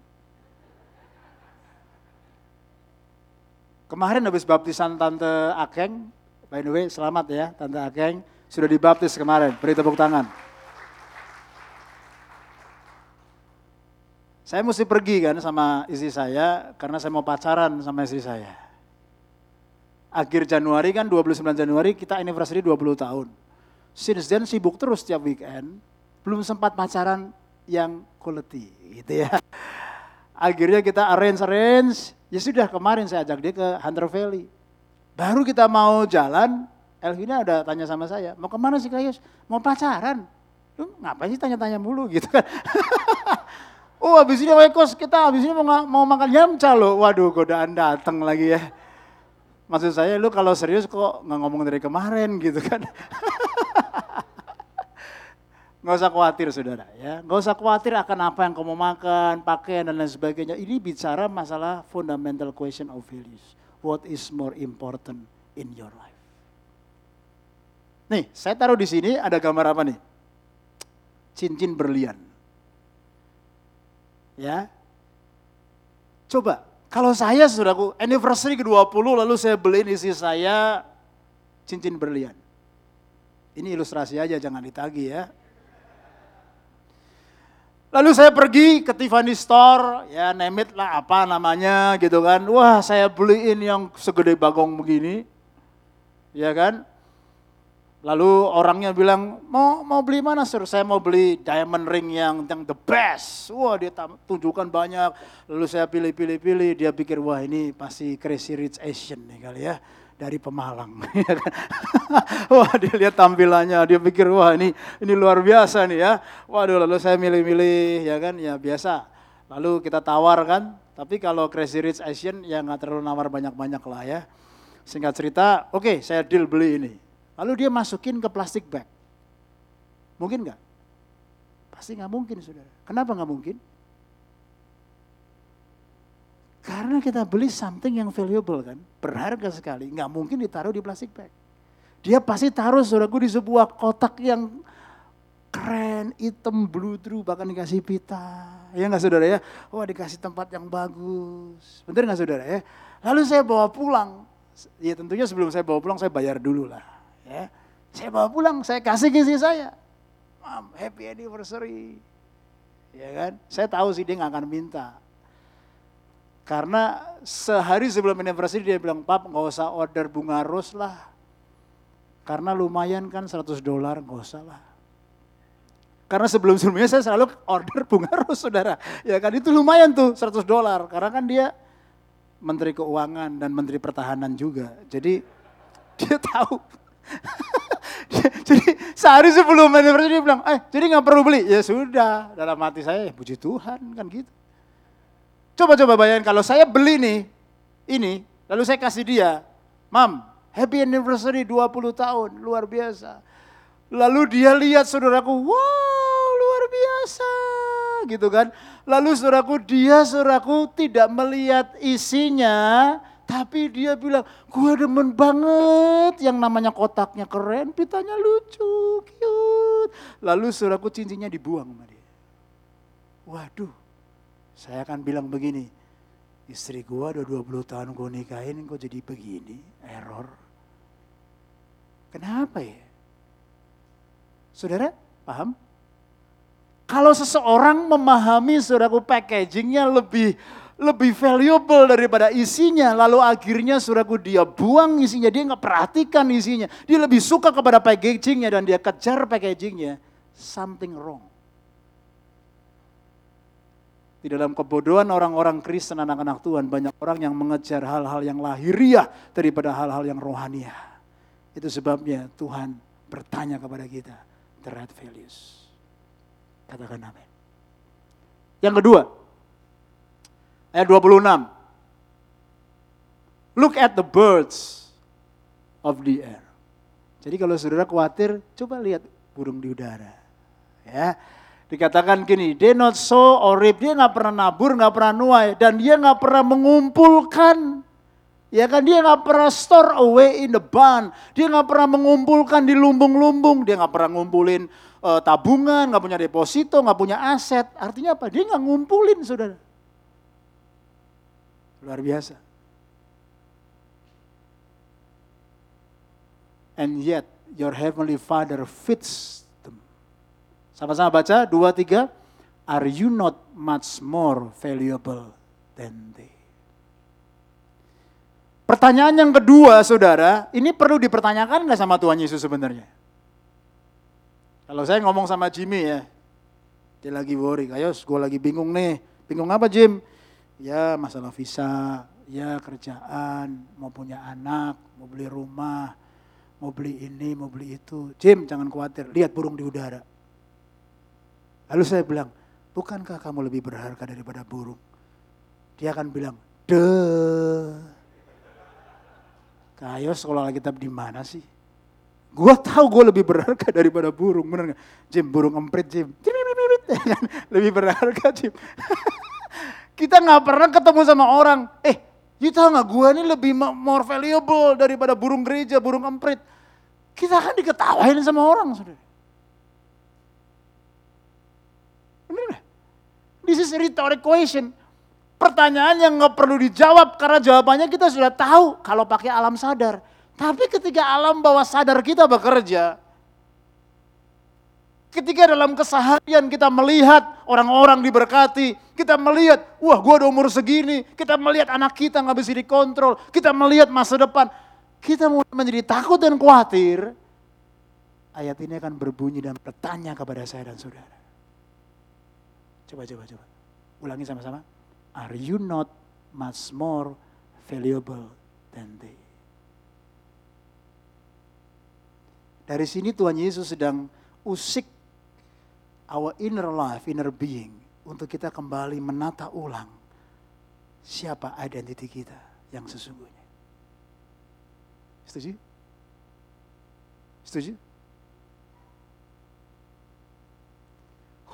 [SPEAKER 1] Kemarin habis baptisan Tante Akeng, By the way, selamat ya Tante Akeng. Sudah dibaptis kemarin, beri tepuk tangan. Saya mesti pergi kan sama istri saya karena saya mau pacaran sama istri saya. Akhir Januari kan 29 Januari kita anniversary 20 tahun. Since then sibuk terus setiap weekend, belum sempat pacaran yang quality gitu ya. Akhirnya kita arrange-arrange, ya sudah kemarin saya ajak dia ke Hunter Valley. Baru kita mau jalan, Elvina ada tanya sama saya, mau ke mana sih Kayus? Mau pacaran? Lu ngapain sih tanya-tanya mulu gitu kan. [laughs] oh habis ini wekos kita habis ini mau, mau makan yamca loh. Waduh godaan datang lagi ya. Maksud saya lu kalau serius kok nggak ngomong dari kemarin gitu kan. [laughs] Nggak usah khawatir saudara ya. Nggak usah khawatir akan apa yang kamu makan, pakaian dan lain sebagainya. Ini bicara masalah fundamental question of values what is more important in your life. Nih, saya taruh di sini ada gambar apa nih? Cincin berlian. Ya. Coba, kalau saya saudaraku anniversary ke-20 lalu saya beliin isi saya cincin berlian. Ini ilustrasi aja jangan ditagi ya. Lalu saya pergi ke Tiffany Store, ya nemit lah apa namanya gitu kan. Wah saya beliin yang segede bagong begini, ya kan. Lalu orangnya bilang, mau mau beli mana sir? Saya mau beli diamond ring yang yang the best. Wah dia tunjukkan banyak. Lalu saya pilih-pilih-pilih, dia pikir wah ini pasti crazy rich Asian nih kali ya dari Pemalang. [laughs] Ya kan? [laughs] wah dia lihat tampilannya, dia pikir wah ini ini luar biasa nih ya. Waduh lalu saya milih-milih ya kan ya biasa. Lalu kita tawar kan, tapi kalau Crazy Rich Asian ya nggak terlalu nawar banyak-banyak lah ya. Singkat cerita, oke okay, saya deal beli ini. Lalu dia masukin ke plastik bag. Mungkin nggak? Pasti nggak mungkin saudara. Kenapa nggak mungkin? Karena kita beli something yang valuable kan, berharga sekali, nggak mungkin ditaruh di plastik bag. Dia pasti taruh saudaraku di sebuah kotak yang keren, hitam, blue true, bahkan dikasih pita. Ya nggak saudara ya? Wah dikasih tempat yang bagus. Bener nggak saudara ya? Lalu saya bawa pulang. Ya tentunya sebelum saya bawa pulang saya bayar dulu lah. Ya. Saya bawa pulang, saya kasih ke istri saya. Mam, happy anniversary. Ya kan? Saya tahu sih dia nggak akan minta. Karena sehari sebelum anniversary dia bilang, pap nggak usah order bunga ros lah. Karena lumayan kan 100 dolar, nggak usah lah. Karena sebelum-sebelumnya saya selalu order bunga ros saudara. Ya kan itu lumayan tuh 100 dolar. Karena kan dia menteri keuangan dan menteri pertahanan juga. Jadi dia tahu. [laughs] jadi sehari sebelum anniversary dia bilang, eh jadi nggak perlu beli. Ya sudah, dalam hati saya, puji Tuhan kan gitu. Coba-coba bayangin kalau saya beli nih, ini, lalu saya kasih dia, Mam, happy anniversary 20 tahun, luar biasa. Lalu dia lihat saudaraku, wow luar biasa gitu kan. Lalu saudaraku dia saudaraku tidak melihat isinya, tapi dia bilang, gue demen banget yang namanya kotaknya keren, pitanya lucu, cute. Lalu saudaraku cincinnya dibuang sama dia. Waduh, saya akan bilang begini, istri gua udah 20 tahun gua nikahin kok jadi begini, error. Kenapa ya? Saudara, paham? Kalau seseorang memahami saudaraku packagingnya lebih lebih valuable daripada isinya. Lalu akhirnya saudaraku dia buang isinya, dia nggak perhatikan isinya. Dia lebih suka kepada packagingnya dan dia kejar packagingnya. Something wrong. Di dalam kebodohan orang-orang Kristen, anak-anak Tuhan, banyak orang yang mengejar hal-hal yang lahiriah daripada hal-hal yang rohaniah. Itu sebabnya Tuhan bertanya kepada kita, the right values. Katakan amin. Yang kedua, ayat 26. Look at the birds of the air. Jadi kalau saudara khawatir, coba lihat burung di udara. Ya, Dikatakan gini, they not so or reap. Dia nggak pernah nabur, nggak pernah nuai. Dan dia nggak pernah mengumpulkan. Ya kan dia nggak pernah store away in the barn. Dia nggak pernah mengumpulkan di lumbung-lumbung. Dia nggak pernah ngumpulin uh, tabungan, nggak punya deposito, nggak punya aset. Artinya apa? Dia nggak ngumpulin, saudara. Luar biasa. And yet your heavenly Father fits sama-sama baca, dua, tiga. Are you not much more valuable than they? Pertanyaan yang kedua, saudara, ini perlu dipertanyakan nggak sama Tuhan Yesus sebenarnya? Kalau saya ngomong sama Jimmy ya, dia lagi worry, ayo gue lagi bingung nih. Bingung apa Jim? Ya masalah visa, ya kerjaan, mau punya anak, mau beli rumah, mau beli ini, mau beli itu. Jim jangan khawatir, lihat burung di udara. Lalu saya bilang, bukankah kamu lebih berharga daripada burung? Dia akan bilang, deh. Kayo sekolah kita di mana sih? Gue tahu gue lebih berharga daripada burung, bener gak? Jim, burung emprit Jim. [laughs] lebih berharga Jim. [laughs] kita nggak pernah ketemu sama orang, eh, you tahu nggak gue ini lebih more valuable daripada burung gereja, burung emprit. Kita kan diketawain sama orang, saudara. This is a rhetoric question. Pertanyaan yang nggak perlu dijawab karena jawabannya kita sudah tahu kalau pakai alam sadar. Tapi ketika alam bawah sadar kita bekerja, ketika dalam keseharian kita melihat orang-orang diberkati, kita melihat, wah gue udah umur segini, kita melihat anak kita nggak bisa dikontrol, kita melihat masa depan, kita menjadi takut dan khawatir, ayat ini akan berbunyi dan bertanya kepada saya dan saudara. Coba, coba, coba. Ulangi sama-sama. Are you not much more valuable than they? Dari sini Tuhan Yesus sedang usik our inner life, inner being. Untuk kita kembali menata ulang siapa identiti kita yang sesungguhnya. Setuju? Setuju?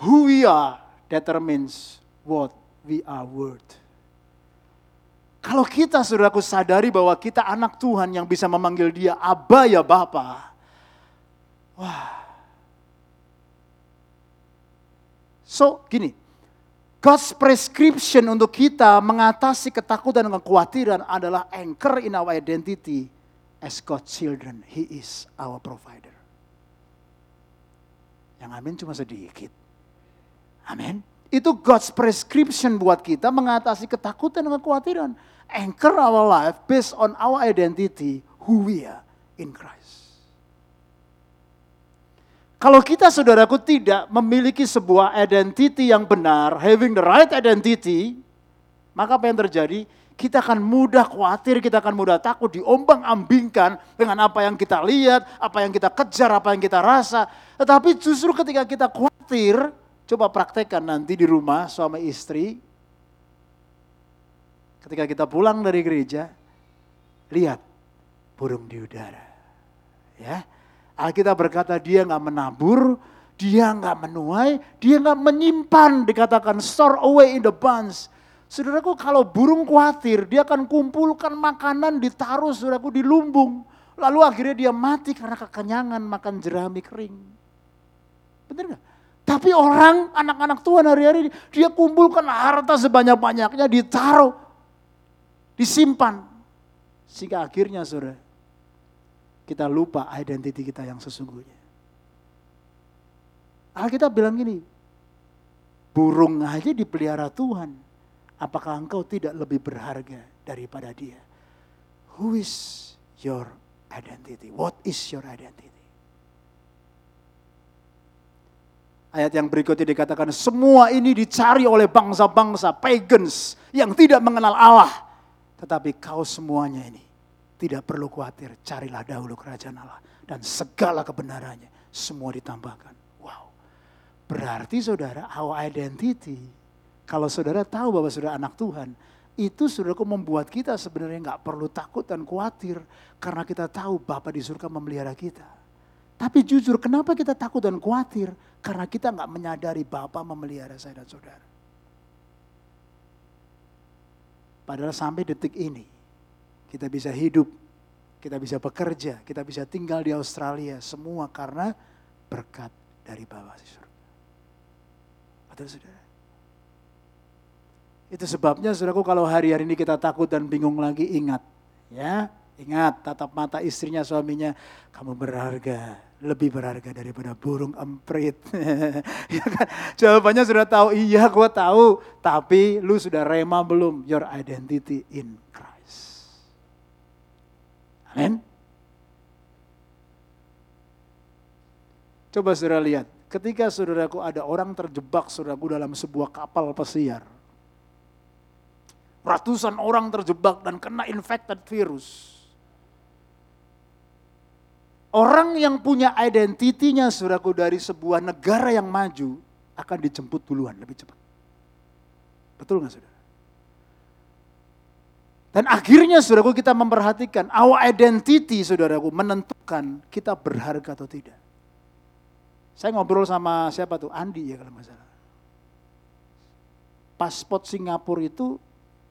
[SPEAKER 1] Who we are determines what we are worth. Kalau kita saudaraku sadari bahwa kita anak Tuhan yang bisa memanggil dia Abba ya Bapa. Wah. So gini, God's prescription untuk kita mengatasi ketakutan dan kekhawatiran adalah anchor in our identity as God's children. He is our provider. Yang amin cuma sedikit. Amin. Itu God's prescription buat kita mengatasi ketakutan dan kekhawatiran. Anchor our life based on our identity, who we are in Christ. Kalau kita saudaraku tidak memiliki sebuah identity yang benar, having the right identity, maka apa yang terjadi? Kita akan mudah khawatir, kita akan mudah takut, diombang ambingkan dengan apa yang kita lihat, apa yang kita kejar, apa yang kita rasa. Tetapi justru ketika kita khawatir, Coba praktekkan nanti di rumah suami istri. Ketika kita pulang dari gereja, lihat burung di udara. Ya, Alkitab berkata dia nggak menabur, dia nggak menuai, dia nggak menyimpan, dikatakan store away in the bunch. Saudaraku kalau burung khawatir, dia akan kumpulkan makanan ditaruh saudaraku di lumbung. Lalu akhirnya dia mati karena kekenyangan makan jerami kering. Benar nggak? Tapi orang, anak-anak Tuhan hari-hari dia kumpulkan harta sebanyak-banyaknya, ditaruh, disimpan. Sehingga akhirnya saudara, kita lupa identiti kita yang sesungguhnya. Alkitab bilang gini, burung aja dipelihara Tuhan. Apakah engkau tidak lebih berharga daripada dia? Who is your identity? What is your identity? Ayat yang berikutnya dikatakan semua ini dicari oleh bangsa-bangsa pagans yang tidak mengenal Allah. Tetapi kau semuanya ini tidak perlu khawatir, carilah dahulu kerajaan Allah dan segala kebenarannya semua ditambahkan. Wow. Berarti saudara, our identity kalau saudara tahu bahwa saudara anak Tuhan, itu saudaraku membuat kita sebenarnya nggak perlu takut dan khawatir karena kita tahu Bapak di surga memelihara kita. Tapi jujur kenapa kita takut dan khawatir? Karena kita nggak menyadari Bapa memelihara saya dan saudara. Padahal sampai detik ini kita bisa hidup, kita bisa bekerja, kita bisa tinggal di Australia semua karena berkat dari Bapa di surga. Betul saudara? Itu sebabnya saudaraku kalau hari-hari ini kita takut dan bingung lagi ingat ya, ingat tatap mata istrinya suaminya, kamu berharga, lebih berharga daripada burung emprit. [laughs] ya kan? Jawabannya sudah tahu, iya gue tahu. Tapi lu sudah rema belum? Your identity in Christ. Amin. Coba saudara lihat, ketika saudaraku ada orang terjebak saudaraku dalam sebuah kapal pesiar. Ratusan orang terjebak dan kena infected virus Orang yang punya identitinya saudaraku dari sebuah negara yang maju akan dijemput duluan lebih cepat. Betul nggak saudara? Dan akhirnya saudaraku kita memperhatikan our identity saudaraku menentukan kita berharga atau tidak. Saya ngobrol sama siapa tuh? Andi ya kalau nggak salah. Pasport Singapura itu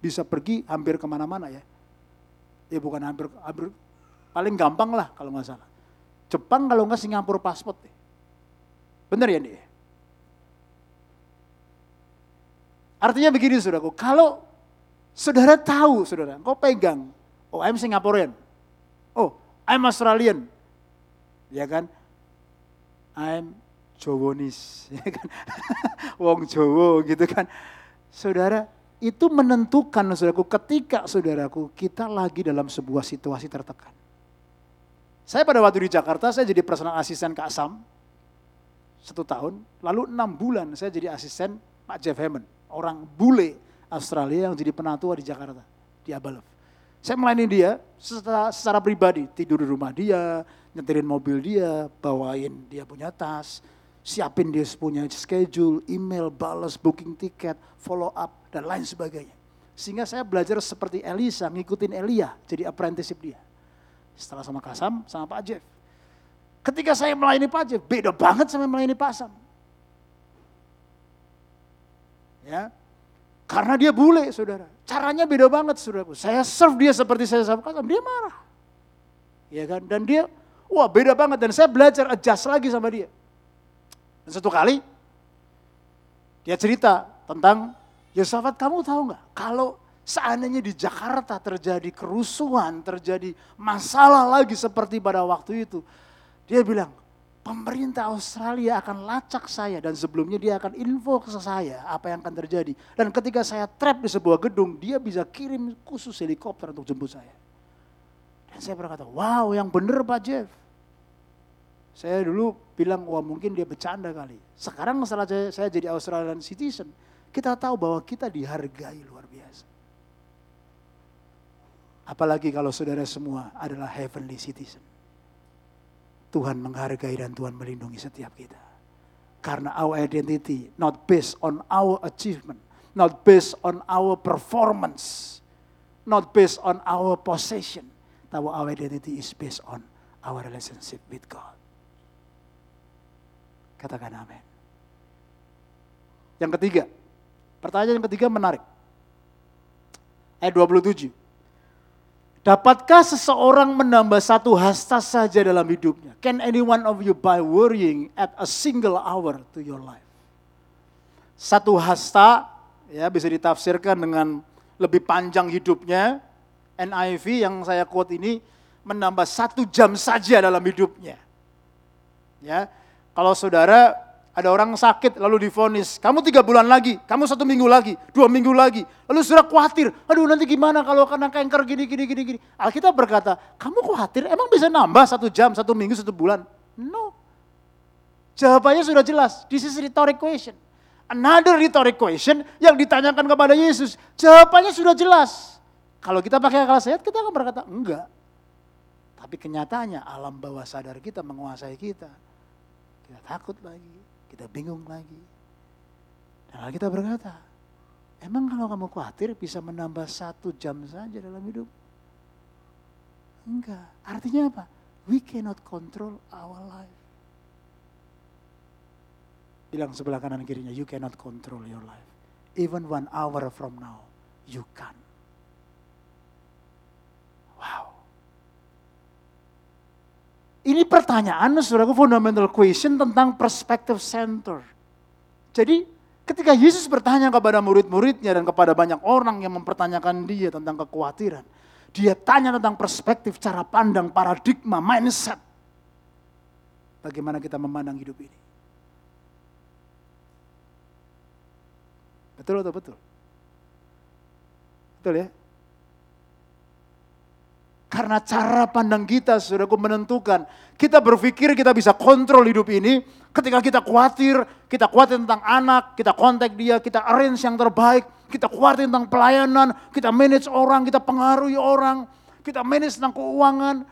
[SPEAKER 1] bisa pergi hampir ke mana-mana ya. Ya bukan hampir, hampir paling gampang lah kalau nggak salah. Jepang kalau nggak Singapura paspor deh. Bener ya nih? Artinya begini saudaraku, kalau saudara tahu saudara, kau pegang, oh I'm Singaporean, oh I'm Australian, ya kan? I'm Jowonis, [laughs] ya kan? Wong Jowo gitu kan. Saudara, itu menentukan saudaraku ketika saudaraku kita lagi dalam sebuah situasi tertekan. Saya pada waktu di Jakarta, saya jadi personal asisten Kak Sam, satu tahun, lalu enam bulan saya jadi asisten Pak Jeff Hammond, orang bule Australia yang jadi penatua di Jakarta, di Abalov. Saya melayani dia secara, secara pribadi, tidur di rumah dia, nyetirin mobil dia, bawain dia punya tas, siapin dia punya schedule, email, balas, booking tiket, follow up, dan lain sebagainya. Sehingga saya belajar seperti Elisa, ngikutin Elia, jadi apprenticeship dia. Setelah sama Kasam, sama Pak Jeff. Ketika saya melayani Pak Jeff, beda banget sama melayani Pak Sam. Ya, karena dia bule, saudara. Caranya beda banget, saudaraku. Saya serve dia seperti saya serve Kasam, dia marah. Ya kan, dan dia, wah beda banget. Dan saya belajar adjust lagi sama dia. Dan satu kali, dia cerita tentang, Yosafat kamu tahu nggak? Kalau seandainya di Jakarta terjadi kerusuhan, terjadi masalah lagi seperti pada waktu itu, dia bilang, pemerintah Australia akan lacak saya dan sebelumnya dia akan info ke saya apa yang akan terjadi. Dan ketika saya trap di sebuah gedung, dia bisa kirim khusus helikopter untuk jemput saya. Dan saya berkata, wow yang bener Pak Jeff. Saya dulu bilang, wah mungkin dia bercanda kali. Sekarang setelah saya jadi Australian citizen, kita tahu bahwa kita dihargai luar biasa. Apalagi kalau saudara semua adalah heavenly citizen. Tuhan menghargai dan Tuhan melindungi setiap kita. Karena our identity not based on our achievement, not based on our performance, not based on our possession, tapi our identity is based on our relationship with God. Katakan amin. Yang ketiga, pertanyaan yang ketiga menarik. Ayat 27. Dapatkah seseorang menambah satu hasta saja dalam hidupnya? Can any one of you by worrying at a single hour to your life? Satu hasta ya bisa ditafsirkan dengan lebih panjang hidupnya. NIV yang saya quote ini menambah satu jam saja dalam hidupnya. Ya, kalau saudara ada orang sakit lalu difonis, kamu tiga bulan lagi, kamu satu minggu lagi, dua minggu lagi. Lalu sudah khawatir, aduh nanti gimana kalau kena kanker gini, gini, gini, gini. Alkitab berkata, kamu khawatir emang bisa nambah satu jam, satu minggu, satu bulan? No. Jawabannya sudah jelas, this is rhetoric question. Another rhetoric question yang ditanyakan kepada Yesus. Jawabannya sudah jelas. Kalau kita pakai akal sehat, kita akan berkata, enggak. Tapi kenyataannya alam bawah sadar kita menguasai kita. Kita takut lagi, kita bingung lagi. Dan kita berkata, emang kalau kamu khawatir bisa menambah satu jam saja dalam hidup? Enggak. Artinya apa? We cannot control our life. Bilang sebelah kanan kirinya, you cannot control your life. Even one hour from now, you can. Wow. Ini pertanyaan, saudaraku, fundamental question tentang perspective center. Jadi ketika Yesus bertanya kepada murid-muridnya dan kepada banyak orang yang mempertanyakan dia tentang kekhawatiran. Dia tanya tentang perspektif, cara pandang, paradigma, mindset. Bagaimana kita memandang hidup ini. Betul atau betul? Betul ya? Karena cara pandang kita, saudaraku, menentukan. Kita berpikir kita bisa kontrol hidup ini. Ketika kita khawatir, kita khawatir tentang anak, kita kontak dia, kita arrange yang terbaik. Kita khawatir tentang pelayanan, kita manage orang, kita pengaruhi orang. Kita manage tentang keuangan.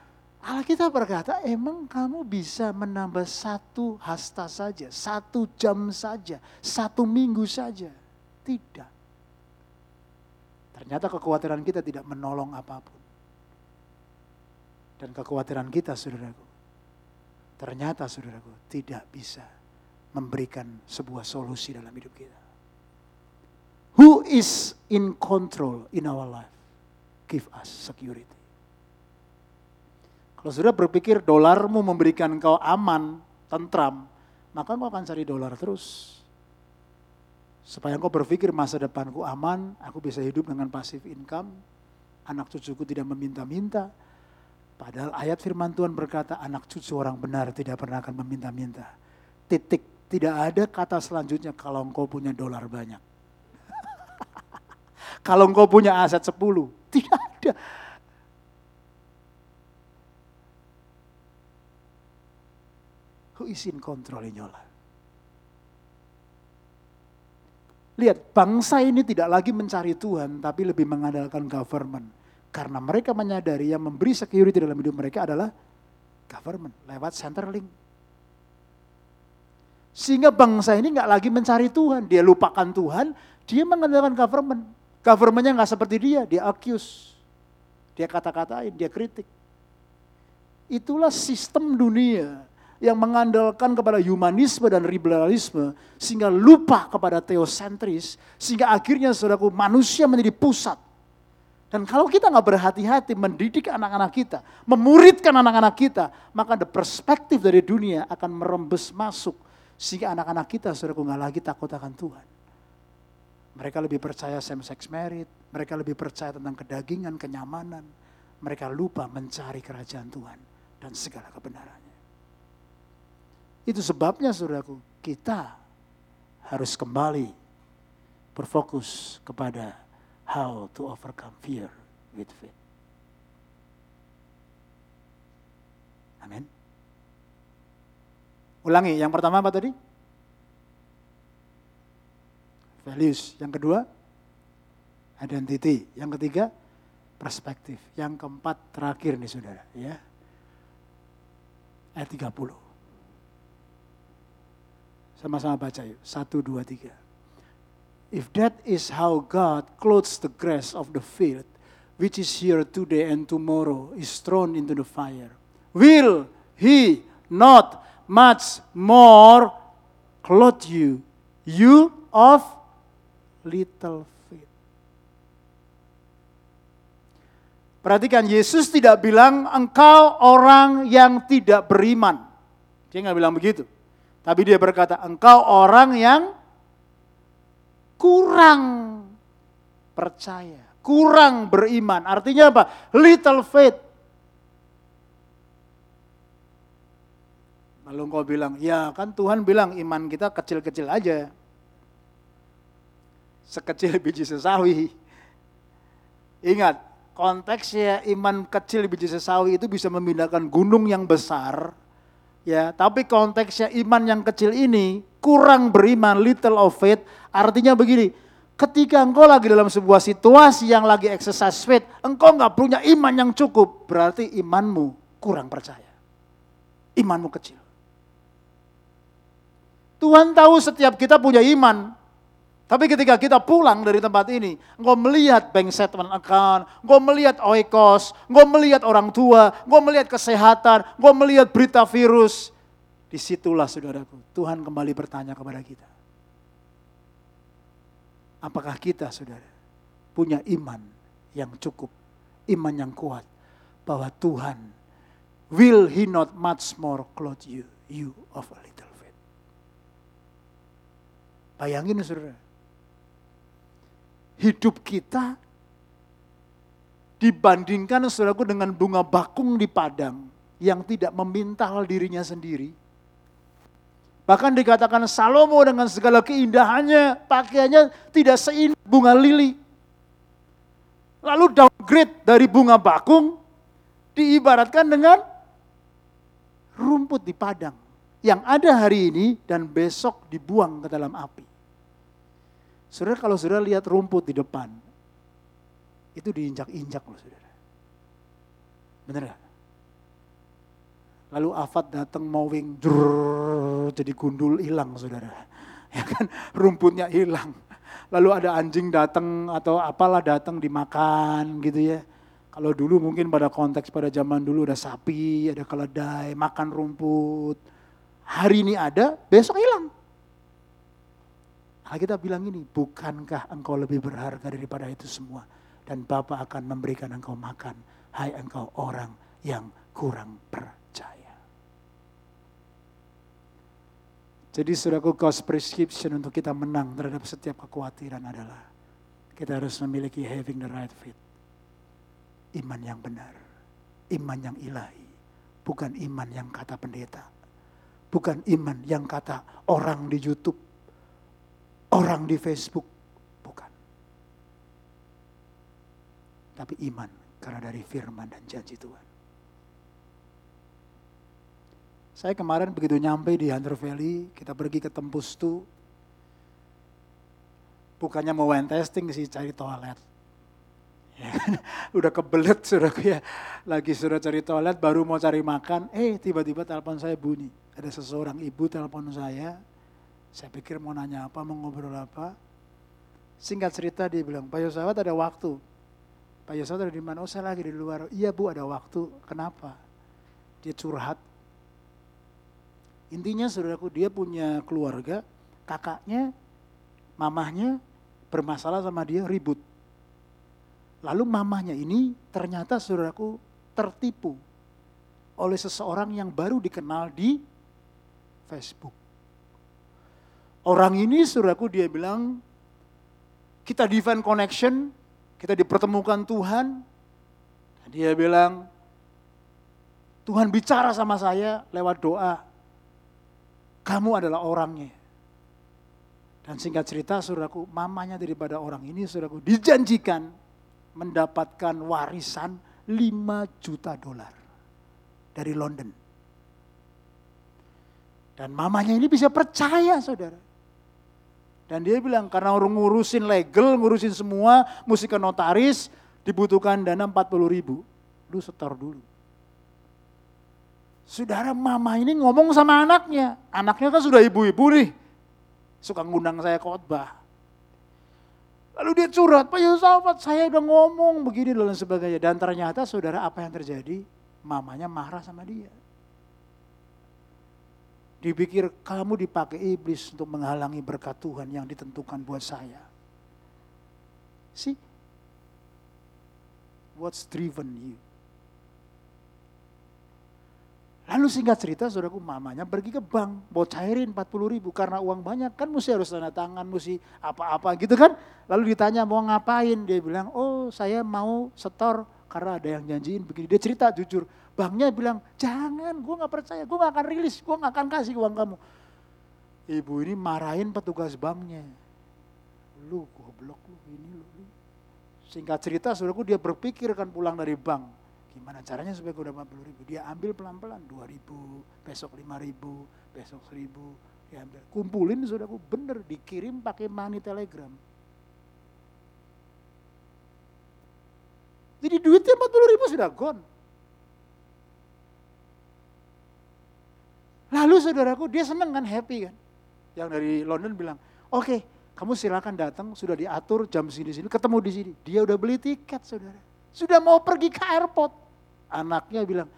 [SPEAKER 1] Allah kita berkata, emang kamu bisa menambah satu hasta saja, satu jam saja, satu minggu saja. Tidak. Ternyata kekhawatiran kita tidak menolong apa pun dan kekhawatiran kita, saudaraku, ternyata, saudaraku, tidak bisa memberikan sebuah solusi dalam hidup kita. Who is in control in our life? Give us security. Kalau sudah berpikir dolarmu memberikan kau aman, tentram, maka kau akan cari dolar terus. Supaya engkau berpikir masa depanku aman, aku bisa hidup dengan pasif income, anak cucuku tidak meminta-minta. Padahal ayat firman Tuhan berkata anak cucu orang benar tidak pernah akan meminta-minta. Titik, tidak ada kata selanjutnya kalau engkau punya dolar banyak. [laughs] kalau engkau punya aset 10, [laughs] tidak ada. Who is in control in your life? Lihat, bangsa ini tidak lagi mencari Tuhan, tapi lebih mengandalkan government. Karena mereka menyadari yang memberi security dalam hidup mereka adalah government, lewat Centerlink. Sehingga bangsa ini nggak lagi mencari Tuhan, dia lupakan Tuhan, dia mengandalkan government. Governmentnya nggak seperti dia, dia accuse, dia kata-katain, dia kritik. Itulah sistem dunia yang mengandalkan kepada humanisme dan liberalisme sehingga lupa kepada teosentris sehingga akhirnya saudaraku manusia menjadi pusat dan kalau kita nggak berhati-hati mendidik anak-anak kita, memuridkan anak-anak kita, maka the perspektif dari dunia akan merembes masuk sehingga anak-anak kita saudaraku nggak lagi takut akan Tuhan. Mereka lebih percaya same sex marriage, mereka lebih percaya tentang kedagingan, kenyamanan. Mereka lupa mencari kerajaan Tuhan dan segala kebenarannya. Itu sebabnya saudaraku, kita harus kembali berfokus kepada how to overcome fear with faith. Amin. Ulangi, yang pertama apa tadi? Values. Yang kedua, identity. Yang ketiga, perspektif. Yang keempat terakhir nih saudara. ya Ayat 30. Sama-sama baca yuk. Satu, dua, tiga. If that is how God clothes the grass of the field, which is here today and tomorrow is thrown into the fire, will he not much more clothe you, you of little faith? Perhatikan, Yesus tidak bilang engkau orang yang tidak beriman. Dia nggak bilang begitu. Tapi dia berkata, engkau orang yang kurang percaya, kurang beriman. Artinya apa? Little faith. Lalu engkau bilang, ya kan Tuhan bilang iman kita kecil-kecil aja. Sekecil biji sesawi. Ingat, konteksnya iman kecil biji sesawi itu bisa memindahkan gunung yang besar Ya, tapi konteksnya iman yang kecil ini kurang beriman, little of faith, artinya begini, ketika engkau lagi dalam sebuah situasi yang lagi exercise faith, engkau nggak punya iman yang cukup, berarti imanmu kurang percaya. Imanmu kecil. Tuhan tahu setiap kita punya iman, tapi ketika kita pulang dari tempat ini, engkau melihat bank statement account, engkau melihat oikos, engkau melihat orang tua, engkau melihat kesehatan, engkau melihat berita virus. Di situlah saudaraku, Tuhan kembali bertanya kepada kita. Apakah kita saudara punya iman yang cukup, iman yang kuat, bahwa Tuhan will he not much more clothe you, you of a little faith. Bayangin saudara, hidup kita dibandingkan saudaraku dengan bunga bakung di padang yang tidak memintal dirinya sendiri. Bahkan dikatakan Salomo dengan segala keindahannya, pakaiannya tidak seindah bunga lili. Lalu downgrade dari bunga bakung diibaratkan dengan rumput di padang yang ada hari ini dan besok dibuang ke dalam api. Saudara kalau saudara lihat rumput di depan, itu diinjak-injak loh saudara. Bener gak? Lalu Afat datang mowing, jurr, jadi gundul hilang saudara. [laughs] Ya kan, rumputnya hilang. Lalu ada anjing datang atau apalah datang dimakan gitu ya. Kalau dulu mungkin pada konteks pada zaman dulu ada sapi, ada keledai, makan rumput. Hari ini ada, besok hilang. Kita bilang ini, bukankah engkau lebih berharga daripada itu semua? Dan Bapa akan memberikan engkau makan. Hai engkau orang yang kurang percaya. Jadi saudaraku God's prescription untuk kita menang terhadap setiap kekhawatiran adalah kita harus memiliki having the right faith. Iman yang benar. Iman yang ilahi. Bukan iman yang kata pendeta. Bukan iman yang kata orang di Youtube. Orang di Facebook. Bukan. Tapi iman karena dari firman dan janji Tuhan. Saya kemarin begitu nyampe di Hunter Valley, kita pergi ke Tempus tuh, bukannya mau wine testing sih cari toilet. Ya, [laughs] udah kebelet sudah ya, lagi sudah cari toilet, baru mau cari makan, eh tiba-tiba telepon saya bunyi. Ada seseorang ibu telepon saya, saya pikir mau nanya apa, mau ngobrol apa. Singkat cerita dia bilang, Pak Yosawat ada waktu. Pak Yosawat ada di mana? Oh saya lagi di luar. Iya bu ada waktu. Kenapa? Dia curhat Intinya saudaraku dia punya keluarga, kakaknya, mamahnya bermasalah sama dia ribut. Lalu mamahnya ini ternyata saudaraku tertipu oleh seseorang yang baru dikenal di Facebook. Orang ini saudaraku dia bilang, kita divine connection, kita dipertemukan Tuhan. Dia bilang, Tuhan bicara sama saya lewat doa. Kamu adalah orangnya. Dan singkat cerita, saudaraku, mamanya daripada orang ini, saudaraku, dijanjikan mendapatkan warisan 5 juta dolar dari London. Dan mamanya ini bisa percaya, saudara. Dan dia bilang, karena orang ngurusin legal, ngurusin semua, mesti ke notaris, dibutuhkan dana 40 ribu. Lu setor dulu. Saudara mama ini ngomong sama anaknya. Anaknya kan sudah ibu-ibu nih. Suka ngundang saya khotbah. Lalu dia curhat, Pak Yusufat saya udah ngomong begini dan sebagainya. Dan ternyata saudara apa yang terjadi? Mamanya marah sama dia. Dipikir kamu dipakai iblis untuk menghalangi berkat Tuhan yang ditentukan buat saya. See? What's driven you? Lalu singkat cerita saudaraku mamanya pergi ke bank, mau cairin 40 ribu karena uang banyak kan mesti harus tanda tangan, mesti apa-apa gitu kan. Lalu ditanya mau ngapain, dia bilang oh saya mau setor karena ada yang janjiin begini. Dia cerita jujur, banknya bilang jangan gue gak percaya, gue gak akan rilis, gue gak akan kasih uang kamu. Ibu ini marahin petugas banknya. Lu goblok lu ini lu. Singkat cerita saudaraku dia berpikir kan pulang dari bank Gimana caranya supaya gue dapat 40 ribu? Dia ambil pelan-pelan 2 ribu, besok 5 ribu, besok 1000. Dia ambil. Kumpulin sudah aku bener dikirim pakai money telegram. Jadi duitnya 40 ribu sudah gone. Lalu saudaraku dia seneng kan, happy kan. Yang dari London bilang, oke okay, kamu silakan datang, sudah diatur jam sini-sini, ketemu di sini. Dia udah beli tiket saudara. Sudah mau pergi ke airport. Anaknya bilang,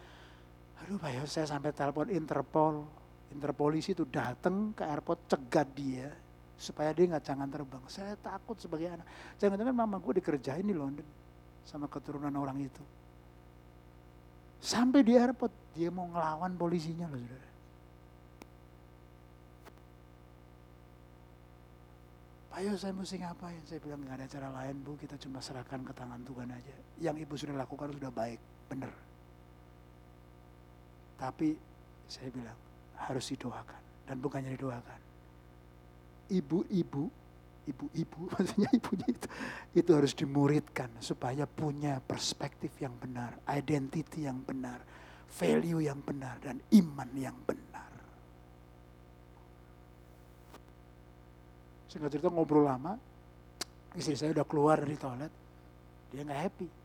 [SPEAKER 1] aduh Pak Yos saya sampai telepon Interpol. Interpolisi itu datang ke airport cegat dia supaya dia nggak jangan terbang. Saya takut sebagai anak. Jangan-jangan mama gue dikerjain di London sama keturunan orang itu. Sampai di airport dia mau ngelawan polisinya loh saudara. Ayo saya mesti ngapain? Saya bilang nggak ada cara lain bu, kita cuma serahkan ke tangan Tuhan aja. Yang ibu sudah lakukan sudah baik benar. Tapi saya bilang harus didoakan dan bukannya didoakan. Ibu-ibu, ibu-ibu [laughs] maksudnya ibunya itu itu harus dimuridkan supaya punya perspektif yang benar, identity yang benar, value yang benar dan iman yang benar. Singkat cerita ngobrol lama, istri saya udah keluar dari toilet, dia nggak happy.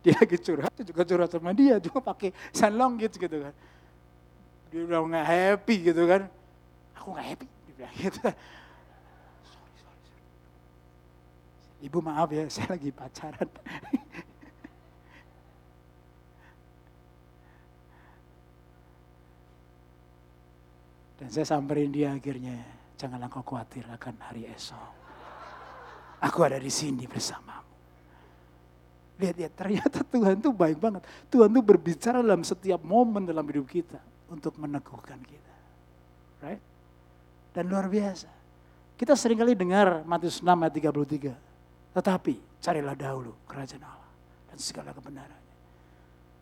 [SPEAKER 1] Dia lagi curhat, juga curhat sama dia, juga pakai sanlong gitu gitu kan. Dia udah nggak happy gitu kan. Aku nggak happy, dia bilang gitu. [laughs] Sorry, sorry, sorry. Ibu maaf ya, [laughs] saya lagi pacaran. [laughs] Dan saya samperin dia akhirnya, janganlah kau khawatir akan hari esok. Aku ada di sini bersamamu. Lihat-lihat, ternyata [laughs] Tuhan itu baik banget. Tuhan itu berbicara dalam setiap momen dalam hidup kita untuk meneguhkan kita. Right? Dan luar biasa. Kita sering kali dengar Matius 6 ayat 33. Tetapi carilah dahulu kerajaan Allah dan segala kebenarannya.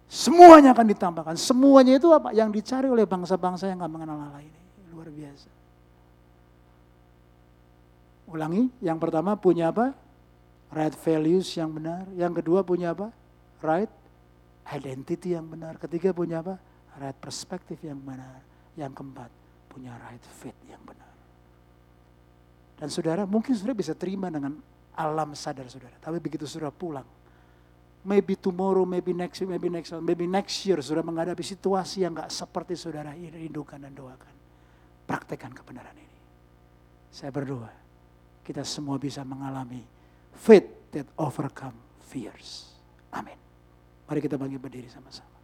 [SPEAKER 1] Semuanya akan ditambahkan. Semuanya itu apa? Yang dicari oleh bangsa-bangsa yang gak mengenal Allah ini. Luar biasa. Ulangi, yang pertama punya apa? Right values yang benar. Yang kedua punya apa? Right identity yang benar. Ketiga punya apa? Right perspektif yang benar. Yang keempat punya right fit yang benar. Dan saudara mungkin saudara bisa terima dengan alam sadar saudara. Tapi begitu saudara pulang, maybe tomorrow, maybe next week, maybe next month, maybe next year saudara menghadapi situasi yang gak seperti saudara rindukan dan doakan. Praktekkan kebenaran ini. Saya berdoa, kita semua bisa mengalami faith that overcome fears. Amin. Mari kita bagi berdiri sama-sama.